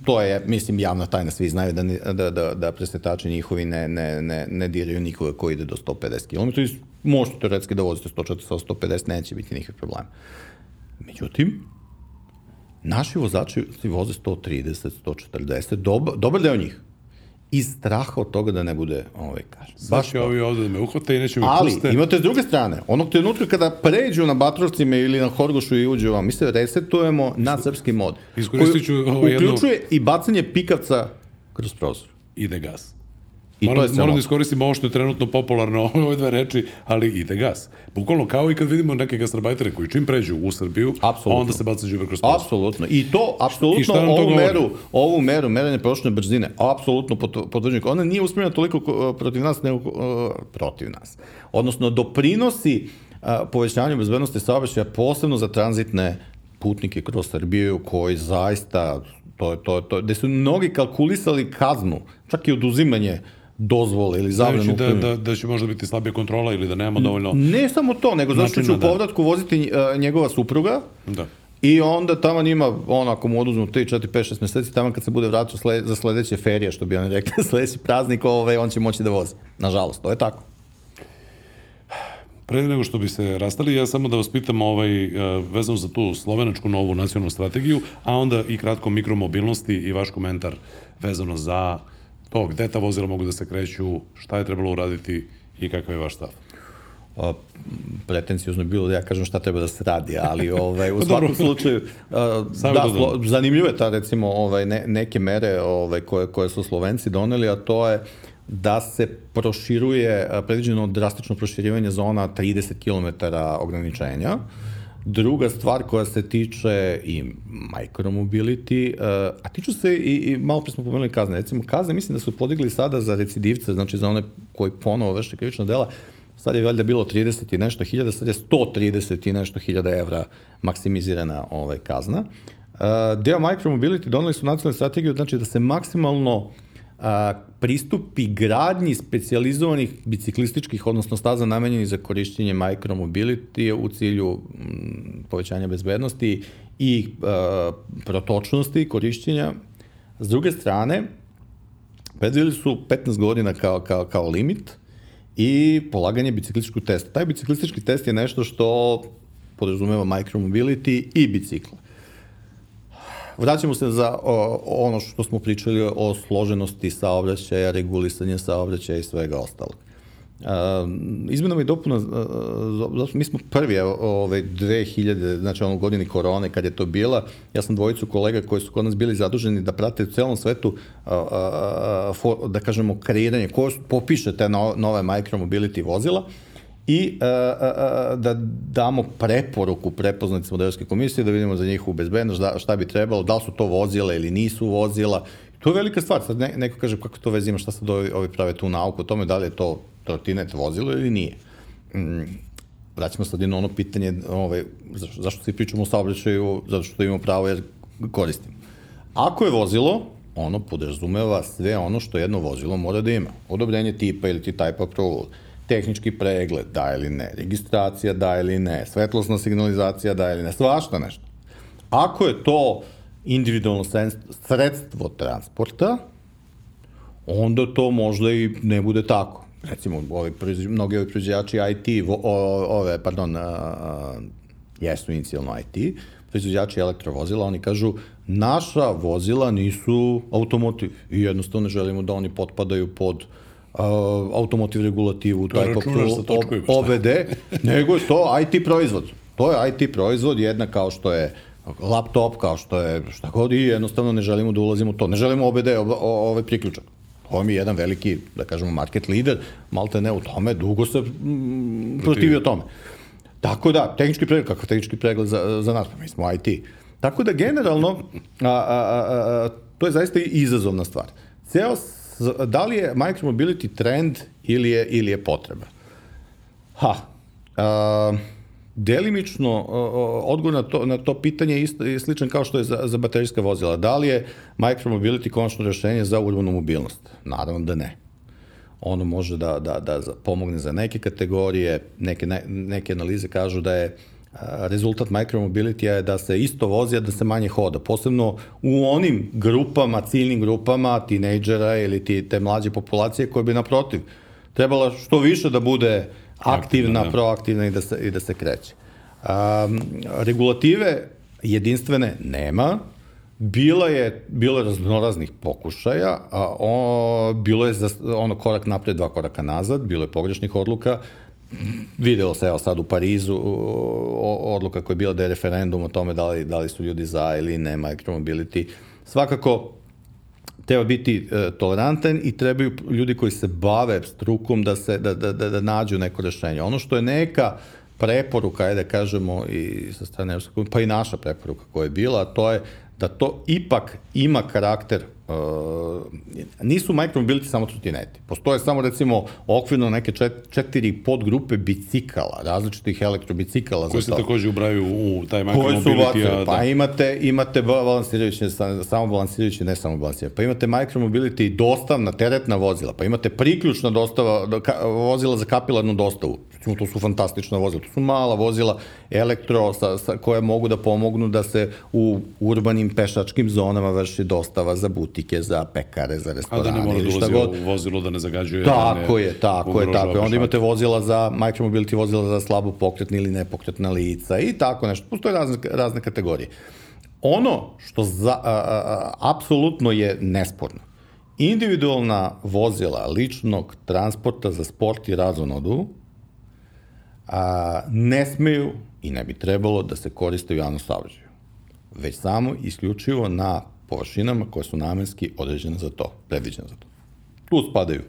to je, mislim, javna tajna, svi znaju da, da, da, da presetači njihovi ne, ne, ne, ne diraju nikoga koji ide do 150 km i možete teoretski da vozite 140, 150, neće biti nikakve problema. Međutim, Naši vozači voze 130, 140, dobar, dobar deo njih. Iz straha od toga da ne bude ovaj kažem. Baš je ovi ovde da me uhvate i neće me Ali, puste. Ali, imate s druge strane, onog trenutka kada pređu na Batrovcima ili na Horgošu i uđu vam, mi se resetujemo na srpski mod. Iskoristit ću ovo jedno... Uključuje i bacanje pikavca kroz prozor. Ide gas. I moram, to je moram da iskoristim ovo što je trenutno popularno, ove dve reči, ali ide gas. Bukvalno kao i kad vidimo neke gastrobajtere koji čim pređu u Srbiju, apsolutno. onda se baca žive kroz. Apsolutno. I to, apsolutno, I ovu meru, ovu meru, merenje prošle brzine, apsolutno potvrđujem. Ona nije usmjerena toliko protiv nas, nego protiv nas. Odnosno, doprinosi a, povećanju bezbednosti saobraćaja, posebno za tranzitne putnike kroz Srbiju koji zaista, to, to, to, gde su mnogi kalkulisali kaznu, čak i oduzimanje dozvole ili zabranu da, da, da će možda biti slabija kontrola ili da nema dovoljno... Ne samo to, nego zato što će u da. povratku voziti uh, njegova supruga, da. I onda tamo ima, ono, ako mu oduzmu 3, 4, 5, 6 meseci, tamo kad se bude vratio sled, za sledeće ferije, što bi on rekli, sledeći praznik, ovaj, on će moći da vozi. Nažalost, to je tako. Pre nego što bi se rastali, ja samo da vas pitam ovaj, e, vezano za tu slovenačku novu nacionalnu strategiju, a onda i kratko mikromobilnosti i vaš komentar vezano za to gde ta vozila mogu da se kreću, šta je trebalo uraditi i kakav je vaš stav? a, pretencijozno bilo da ja kažem šta treba da se radi, ali ovaj, u svakom slučaju a, da, slo, zanimljivo je ta recimo ovaj, ne, neke mere ovaj, koje, koje su Slovenci doneli, a to je da se proširuje, predviđeno drastično proširivanje zona 30 km ograničenja. Druga stvar koja se tiče i micromobility, a tiču se i, i malo pre smo pomenuli kazne. Recimo, kazne mislim da su podigli sada za recidivce, znači za one koji ponovo vrše krivična dela, sad je valjda bilo 30 i nešto hiljada, sad je 130 i nešto hiljada evra maksimizirana ovaj, kazna. Uh, deo Micromobility donali su nacionalnu strategiju, znači da se maksimalno a, pristupi gradnji specializovanih biciklističkih, odnosno staza namenjenih za korišćenje micromobility u cilju m, povećanja bezbednosti i a, protočnosti korišćenja. S druge strane, predvili su 15 godina kao, kao, kao limit i polaganje biciklističkog testa. Taj biciklistički test je nešto što podrazumeva micromobility i bicikla. Vraćamo se za o, ono što smo pričali o složenosti saobraćaja, regulisanje saobraćaja i svega ostalog. Uh, izmenama i dopuna, uh, mi smo prvi ove 2000, znači ono godini korone kad je to bila, ja sam dvojicu kolega koji su kod nas bili zaduženi da prate u celom svetu, uh, uh, for, da kažemo, kreiranje, ko popiše te no, nove micromobility vozila i uh, uh, da damo preporuku prepoznati modelske komisije, da vidimo za njihovu bezbednost, da, šta bi trebalo, da li su to vozila ili nisu vozila. To je velika stvar. Sad ne, neko kaže kako to veze ima, šta sad ovi, ovi prave tu nauku o tome, da li je to trotinet vozilo ili nije. Mm, vraćamo sad jedno ono pitanje, ovaj, zašto, zašto svi pričamo o saobraćaju, zato što imamo pravo jer koristim. Ako je vozilo, ono podrazumeva sve ono što jedno vozilo mora da ima. Odobrenje tipa ili ti type approval, tehnički pregled, da ili ne, registracija, da ili ne, svetlosna signalizacija, da ili ne, svašta nešto. Ako je to individualno sredstvo transporta, onda to možda i ne bude tako recimo, ovi mnogi ovi proizvođači IT, o, ove, pardon, a, a, jesu inicijalno IT, proizvođači elektrovozila, oni kažu naša vozila nisu automotiv i jednostavno želimo da oni potpadaju pod uh, automotiv regulativu, taj OBD, nego je to IT proizvod. To je IT proizvod, jedna kao što je laptop, kao što je šta god i jednostavno ne želimo da ulazimo u to. Ne želimo OBD, ovaj priključak. Ovo mi je jedan veliki, da kažemo, market lider, malte ne u tome, dugo se mm, protivio tome. Tako da, tehnički pregled, kakav tehnički pregled za, za nas, pa mi smo IT. Tako da, generalno, a, a, a, a, to je zaista izazovna stvar. Ceo, da li je micromobility trend ili je, ili je potreba? Ha, a, delimično odgovor na to, na to pitanje je, isto, je sličan kao što je za, za baterijska vozila. Da li je micromobility konačno rešenje za urbanu mobilnost? Naravno da ne. Ono može da, da, da pomogne za neke kategorije, neke, ne, neke analize kažu da je rezultat micromobility je da se isto vozi, a da se manje hoda. Posebno u onim grupama, ciljnim grupama, tinejdžera ili ti, te mlađe populacije koje bi naprotiv trebala što više da bude aktivna, da. proaktivna i da se, i da se kreće. Um, regulative jedinstvene nema, Bila je, bilo je raznoraznih pokušaja, a o, bilo je za, ono korak napred, dva koraka nazad, bilo je pogrešnih odluka, videlo se evo sad u Parizu odluka koja je bila da je referendum o tome da li, da li su ljudi za ili ne micromobility. Svakako, treba biti e, tolerantan i trebaju ljudi koji se bave strukom da, se, da, da, da, da nađu neko rešenje. Ono što je neka preporuka, ajde da kažemo i sa strane pa i naša preporuka koja je bila, to je da to ipak ima karakter Uh, nisu micromobility samo trotineti. Postoje samo recimo okvirno neke čet, četiri podgrupe bicikala, različitih elektrobicikala. Koji se takođe ubraju u taj micromobility. A, pa da. imate, imate balansirajuće, samo balansirajuće, ne samo balansirajuće. Pa imate micromobility dostavna, teretna vozila. Pa imate priključna dostava, ka, vozila za kapilarnu dostavu. Recimo, to su fantastična vozila. To su mala vozila elektro sa, sa, koje mogu da pomognu da se u urbanim pešačkim zonama vrši dostava za butike, za pekare, za restorane. A da ne mora da god. vozilo da ne zagađuje. Tako da ne je, tako je, tako je. Onda imate vozila za, micromobility vozila za slabo pokretne ili nepokretna lica i tako nešto. Postoje razne, razne kategorije. Ono što za, a, a, apsolutno je nesporno, individualna vozila ličnog transporta za sport i razonodu a, ne smeju i ne bi trebalo da se koriste u javnom saobraćaju, već samo isključivo na površinama koje su namenski određene za to, predviđene za to. Tu spadaju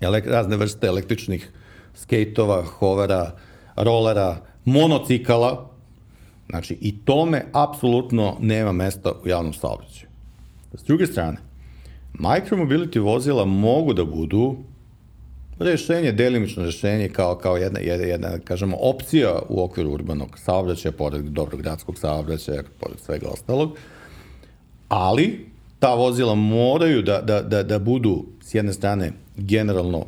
elek, razne vrste električnih skejtova, hovera, rolera, monocikala, znači i tome apsolutno nema mesta u javnom saobraćaju. S druge strane, micromobility vozila mogu da budu rešenje, delimično rešenje kao, kao jedna, jedna, jedna, kažemo, opcija u okviru urbanog saobraćaja, pored dobrog gradskog saobraćaja, pored svega ostalog, ali ta vozila moraju da, da, da, da budu s jedne strane generalno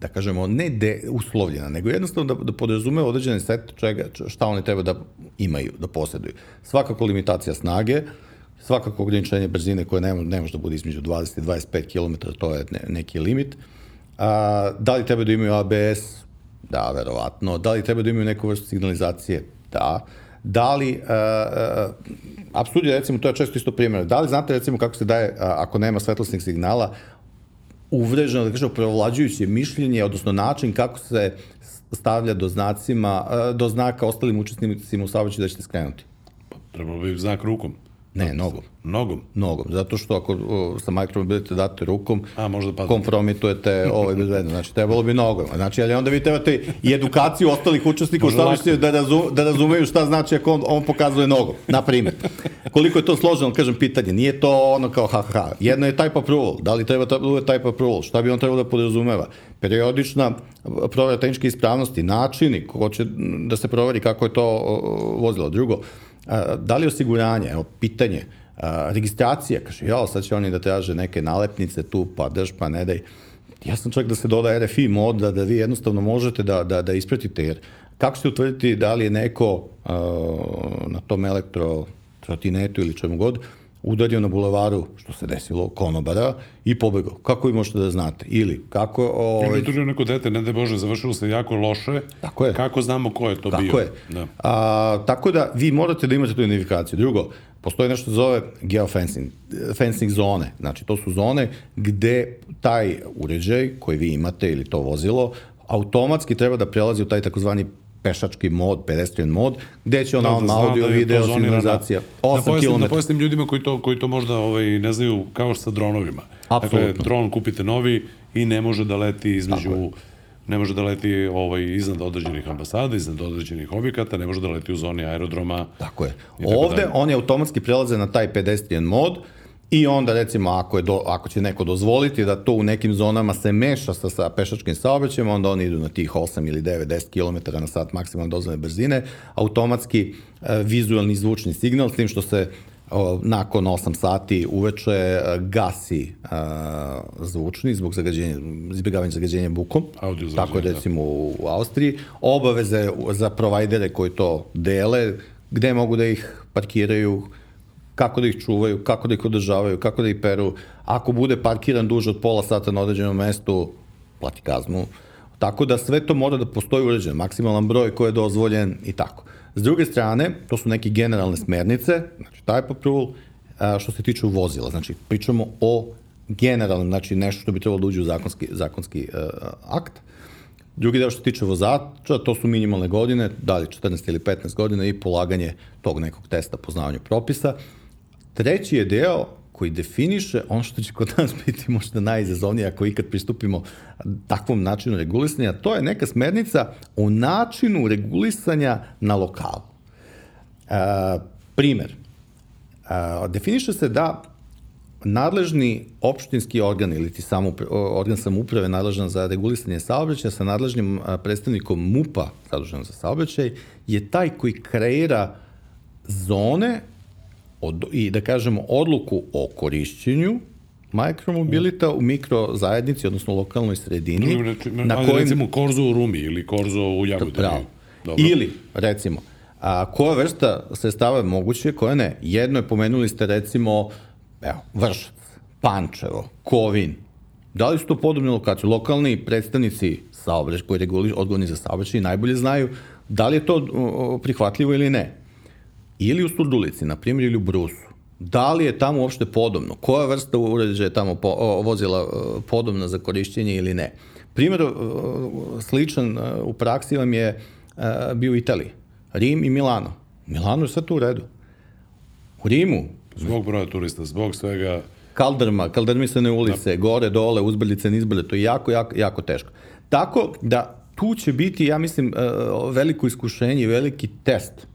da kažemo, ne de, uslovljena, nego jednostavno da, da podrazume određeni set čega, šta oni treba da imaju, da posjeduju. Svakako limitacija snage, uh, svakako ograničenje brzine koje ne, ne može da bude između 20 i 25 km, to je ne, neki limit. A, da li treba da imaju ABS? Da, verovatno. Da li treba da imaju neku vrstu signalizacije? Da. Da li, apsurd je recimo, to je često isto primjer, da li znate recimo kako se daje, a, ako nema svetlosnih signala, uvreženo, da kažemo, prevlađujuće mišljenje, odnosno način kako se stavlja do znacima, do znaka ostalim učesnicima u saobraćaju da ćete skrenuti. Pa, trebalo bi znak rukom. Ne, nogom. Nogom? Nogom, zato što ako o, sa micromobility date rukom, A, možda padne. kompromitujete ovaj bezbedno. Znači, trebalo bi nogom. Znači, ali onda vi trebate i edukaciju ostalih učesnika u saobraćaju da, razu, da razumeju šta znači ako on, on pokazuje nogom, na primjer. Koliko je to složeno, kažem, pitanje. Nije to ono kao ha, ha. Jedno je type approval. Da li treba da bude type approval? Šta bi on trebalo da podrazumeva? Periodična provera tehničke ispravnosti, načini ko će da se proveri kako je to vozilo. Drugo, da li osiguranje, evo, pitanje, a, registracija, kaže, ja, sad će oni da traže neke nalepnice tu, pa drž, pa ne daj. Ja sam čak da se doda RFI mod, da, da vi jednostavno možete da, da, da ispratite, jer kako ćete utvrditi da li je neko a, na tom elektro trotinetu ili čemu god, udario na bulevaru, što se desilo, konobara, i pobegao. Kako vi možete da znate? Ili kako... Ovaj... Ili neko dete, ne da Bože, završilo se jako loše. Tako je. Kako znamo ko je to tako bio? Tako je. Da. A, tako da vi morate da imate tu identifikaciju. Drugo, postoji nešto zove geofencing, fencing zone. Znači, to su zone gde taj uređaj koji vi imate ili to vozilo automatski treba da prelazi u taj takozvani pešački mod, pedestrian mod, gde će ona da, da audio, da video, signalizacija, 8 da km. Da pojasnim ljudima koji to, koji to možda ovaj, ne znaju, kao sa dronovima. Apsolutno. Dakle, dron kupite novi i ne može da leti između ne može da leti ovaj, iznad određenih ambasada, iznad određenih objekata, ne može da leti u zoni aerodroma. Tako je. Ovde dalje. oni automatski prelaze na taj pedestrian mod, I onda recimo ako, je do, ako će neko dozvoliti da to u nekim zonama se meša sa, sa pešačkim saobraćajem, onda oni idu na tih 8 ili 9, 10 km na sat maksimalne dozvoljene brzine, automatski e, vizualni zvučni signal, s tim što se o, nakon 8 sati uveče e, gasi e, zvučni zbog zagađenja, izbjegavanja zagađenja bukom. Audio Tako je da. recimo u, u Austriji. Obaveze za provajdere koji to dele, gde mogu da ih parkiraju, kako da ih čuvaju, kako da ih održavaju, kako da ih peru. Ako bude parkiran duže od pola sata na određenom mestu, plati kaznu. Tako da sve to mora da postoji uređeno, maksimalan broj koji je dozvoljen i tako. S druge strane, to su neke generalne smernice, znači type approval, što se tiče vozila. Znači, pričamo o generalnom, znači nešto što bi trebalo da uđe u zakonski, zakonski uh, akt. Drugi deo što se tiče vozača, to su minimalne godine, da li 14 ili 15 godina i polaganje tog nekog testa poznavanja propisa. Treći je deo koji definiše ono što će kod nas biti možda najizazovnije ako ikad pristupimo takvom načinu regulisanja, to je neka smernica o načinu regulisanja na lokalu. E, Primer. A, definiše se da nadležni opštinski organ ili ti samo organ samouprave nadležan za regulisanje saobraćaja sa nadležnim predstavnikom MUPA zadužen za saobraćaj je taj koji kreira zone od, i da kažemo odluku o korišćenju mikromobilita u mikrozajednici, odnosno lokalnoj sredini. Reči, na kojim... Recimo Korzo u Rumi ili Korzo u Jagodini. Dobro. Ili, recimo, a, koja vrsta sredstava je moguće, koja ne. Jedno je, pomenuli ste recimo, evo, Vršac, Pančevo, Kovin. Da li su to podobne lokacije? Lokalni predstavnici saobrać, koji reguli, odgovorni za saobraćaj najbolje znaju da li je to prihvatljivo ili ne. Ili u Surdulici, na primjer, ili u Brusu. Da li je tamo uopšte podobno? Koja vrsta uređaja je tamo po, o, vozila e, podobna za korišćenje ili ne? Primjer e, sličan e, u praksi vam je bio u Italiji. Rim i Milano. Milano je sve to u redu. U Rimu... Zbog broja turista, zbog svega... Kalderma, kaldermisane ulice, da. gore, dole, uzbrljice, nizbrlje, to je jako, jako, jako teško. Tako da tu će biti, ja mislim, veliko iskušenje i veliki test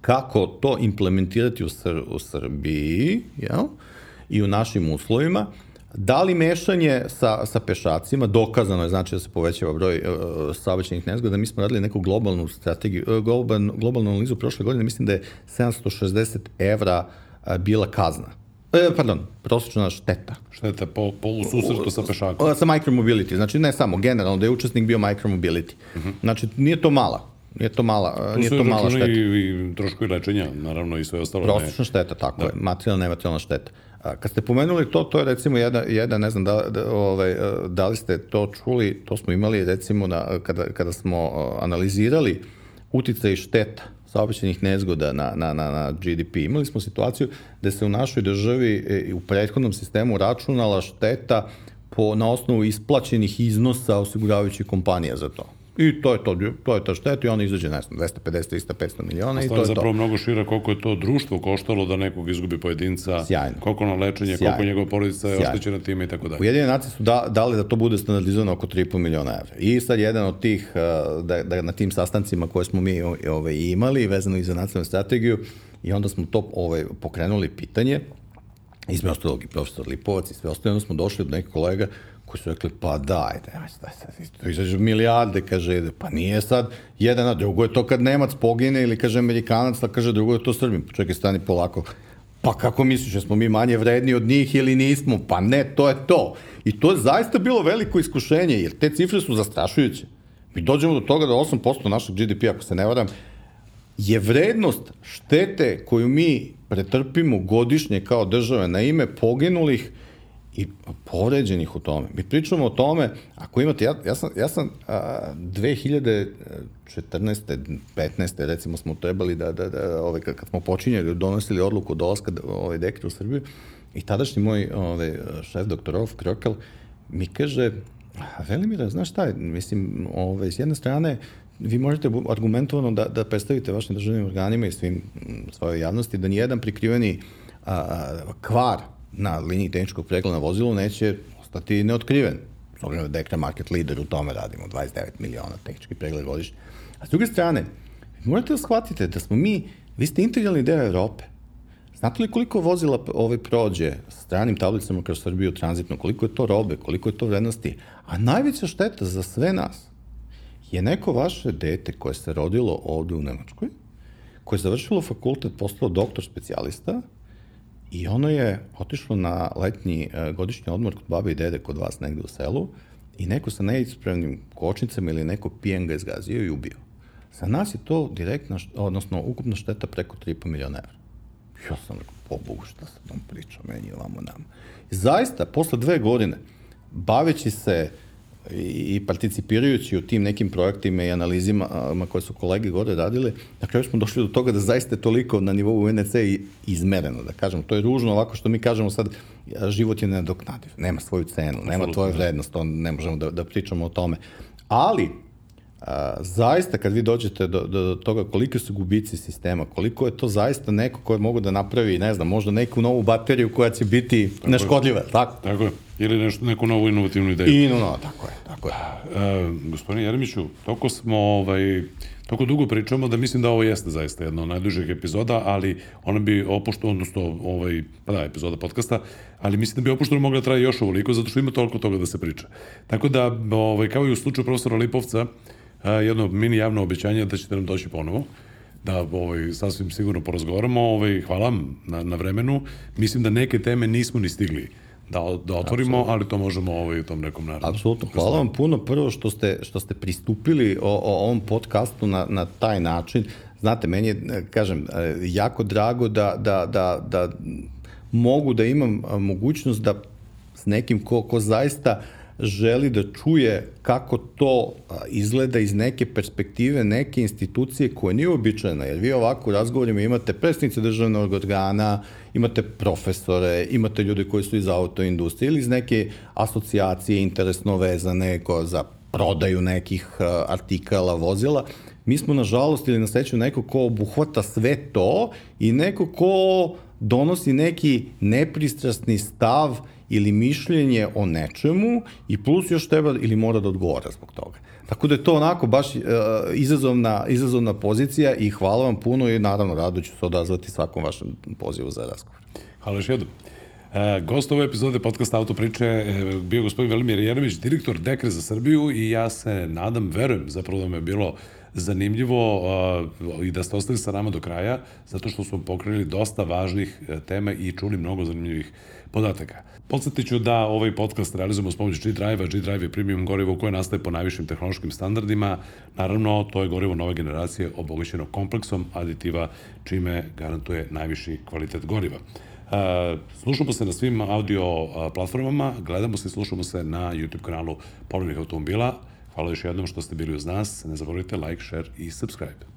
kako to implementirati u, Sr u Srbiji jel? i u našim uslovima, Da li mešanje sa, sa pešacima, dokazano je znači da se povećava broj uh, saobraćajnih nezgoda, mi smo radili neku globalnu strategiju, uh, globalnu, globalnu analizu prošle godine, mislim da je 760 evra uh, bila kazna. E, pardon, prosječna šteta. Šteta po, po susretu sa pešakom. Sa micromobility, znači ne samo, generalno da je učesnik bio micromobility. Uh mhm. -huh. Znači nije to mala, Nije to mala, tu nije to mala šteta. I, i troškovi lečenja, naravno i sve ostalo. Prosječna šteta, tako da. je, materijalna, nematerijalna šteta. A, kad ste pomenuli to, to je recimo jedna, jedna ne znam da, da, ovaj, da li ste to čuli, to smo imali recimo na, kada, kada smo analizirali uticaj šteta saobraćenih nezgoda na, na, na, na GDP. Imali smo situaciju da se u našoj državi e, u prethodnom sistemu računala šteta po, na osnovu isplaćenih iznosa osiguravajućih kompanija za to. I to je to, to je ta šteta i ona izađe, ne znam, 250, 300, 500 miliona i to je to. zapravo mnogo šira koliko je to društvo koštalo da nekog izgubi pojedinca, Sjajno. koliko na lečenje, Sjajno. koliko njegova porodica je oštećena time i tako dalje. Ujedinjene nacije su da, dali da to bude standardizovano oko 3,5 miliona evra. I sad jedan od tih, uh, da, da na tim sastancima koje smo mi ovaj, imali, vezano i za nacionalnu strategiju, i onda smo to ovaj, pokrenuli pitanje, izme ostalog i profesor Lipovac i sve ostalo, onda smo došli od nekih kolega koji su rekli, pa daj sad, to izađe milijarde, kaže, pa nije sad jedan, a drugo je to kad Nemac pogine ili kaže Amerikanac, da kaže drugo je to Srbim. Pa čekaj, stani polako. Pa kako misliš, da smo mi manje vredni od njih ili nismo? Pa ne, to je to. I to je zaista bilo veliko iskušenje, jer te cifre su zastrašujuće. Mi dođemo do toga da 8% našeg GDP, ako se ne varam, je vrednost štete koju mi pretrpimo godišnje kao države na ime poginulih i povređenih u tome. Mi pričamo o tome, ako imate, ja, ja sam, ja sam a, 2014. 15. recimo smo trebali da, da, da ovaj, kad smo počinjali, donosili odluku dolaska ovaj, dekret u Srbiju, i tadašnji moj ovaj, šef, doktor Rolf Krokel, mi kaže, Velimira, znaš šta mislim, ovaj, s jedne strane, vi možete argumentovano da, da predstavite vašim državnim organima i svim svojoj javnosti da nijedan prikriveni a, kvar na liniji tehničkog pregleda na vozilu neće ostati neotkriven. S obzirom da Dekra market leader u tome radimo 29 miliona tehnički pregled godišnje. A s druge strane, morate da shvatite da smo mi, vi ste integralni deo Evrope. Znate li koliko vozila ovaj prođe sa stranim tablicama kroz Srbiju tranzitno, koliko je to robe, koliko je to vrednosti? A najveća šteta za sve nas je neko vaše dete koje se rodilo ovde u Nemačkoj, koje je završilo fakultet, postalo doktor specijalista, I ono je otišlo na letnji uh, godišnji odmor kod babe i dede kod vas negde u selu i neko sa neispravnim kočnicama ili neko pijen ga izgazio i ubio. Za nas je to direktna, odnosno ukupna šteta preko 3,5 miliona evra. Ja sam rekao, po Bogu, šta se tom priča, meni ovamo nam. I zaista, posle dve godine, baveći se uh, i participirajući u tim nekim projektima i analizima koje su kolege gore radile, na kraju smo došli do toga da zaista je toliko na nivou UNC izmereno, da kažem. To je ružno ovako što mi kažemo sad, život je nedoknadiv, nema svoju cenu, nema tvoju da. vrednost, on, ne možemo da, da pričamo o tome. Ali, a, zaista kad vi dođete do, do, do toga kolike su gubici sistema, koliko je to zaista neko ko je mogu da napravi, ne znam, možda neku novu bateriju koja će biti tako neškodljiva, je. tako? Tako je. Ili nešto, neku novu inovativnu ideju. I, no, no, tako je, tako je. E, gospodine Jeremiću, toko smo, ovaj, Tako dugo pričamo da mislim da ovo jeste zaista jedna od najdužih epizoda, ali ona bi opušteno, odnosno ovaj, pa da, epizoda podcasta, ali mislim da bi opušteno mogla da traje još ovoliko, zato što ima toliko toga da se priča. Tako da, ovaj, kao i u slučaju profesora Lipovca, jedno mini javno obećanje da ćete nam doći ponovo da ovaj, sasvim sigurno porazgovaramo. Ovaj, hvala na, na vremenu. Mislim da neke teme nismo ni stigli da, da otvorimo, Absolutno. ali to možemo ovaj, u tom nekom naravno. Apsolutno. Hvala vam puno prvo što ste, što ste pristupili o, o ovom podcastu na, na taj način. Znate, meni je, kažem, jako drago da, da, da, da mogu da imam mogućnost da s nekim ko, ko zaista uh, želi da čuje kako to izgleda iz neke perspektive neke institucije koja nije običajna, jer vi ovako u razgovorima imate predstavnice državnog organa, imate profesore, imate ljude koji su iz autoindustrije ili iz neke asocijacije interesno vezane za prodaju nekih artikala, vozila. Mi smo, nažalost, ili na sreću neko ko obuhvata sve to i neko ko donosi neki nepristrasni stav ili mišljenje o nečemu i plus još treba ili mora da odgovara zbog toga. Tako da je to onako baš uh, izazovna, izazovna pozicija i hvala vam puno i naravno rado ću se odazvati svakom vašem pozivu za razgovor. Hvala još jednom. E, gost ove epizode podcasta Autopriče e, bio gospodin Velimir Jeremić, direktor Dekre za Srbiju i ja se nadam, verujem zapravo da me bilo zanimljivo uh, i da ste ostali sa nama do kraja, zato što smo pokrenuli dosta važnih tema i čuli mnogo zanimljivih podataka. Podsjetiću da ovaj podcast realizujemo s pomoću G-Drive-a. G-Drive je premium gorivo koje nastaje po najvišim tehnološkim standardima. Naravno, to je gorivo nove generacije obogaćeno kompleksom aditiva, čime garantuje najviši kvalitet goriva. Uh, slušamo se na svim audio uh, platformama, gledamo se i slušamo se na YouTube kanalu Polovnih automobila. Hvala još jednom što ste bili uz nas. Ne zaboravite like, share i subscribe.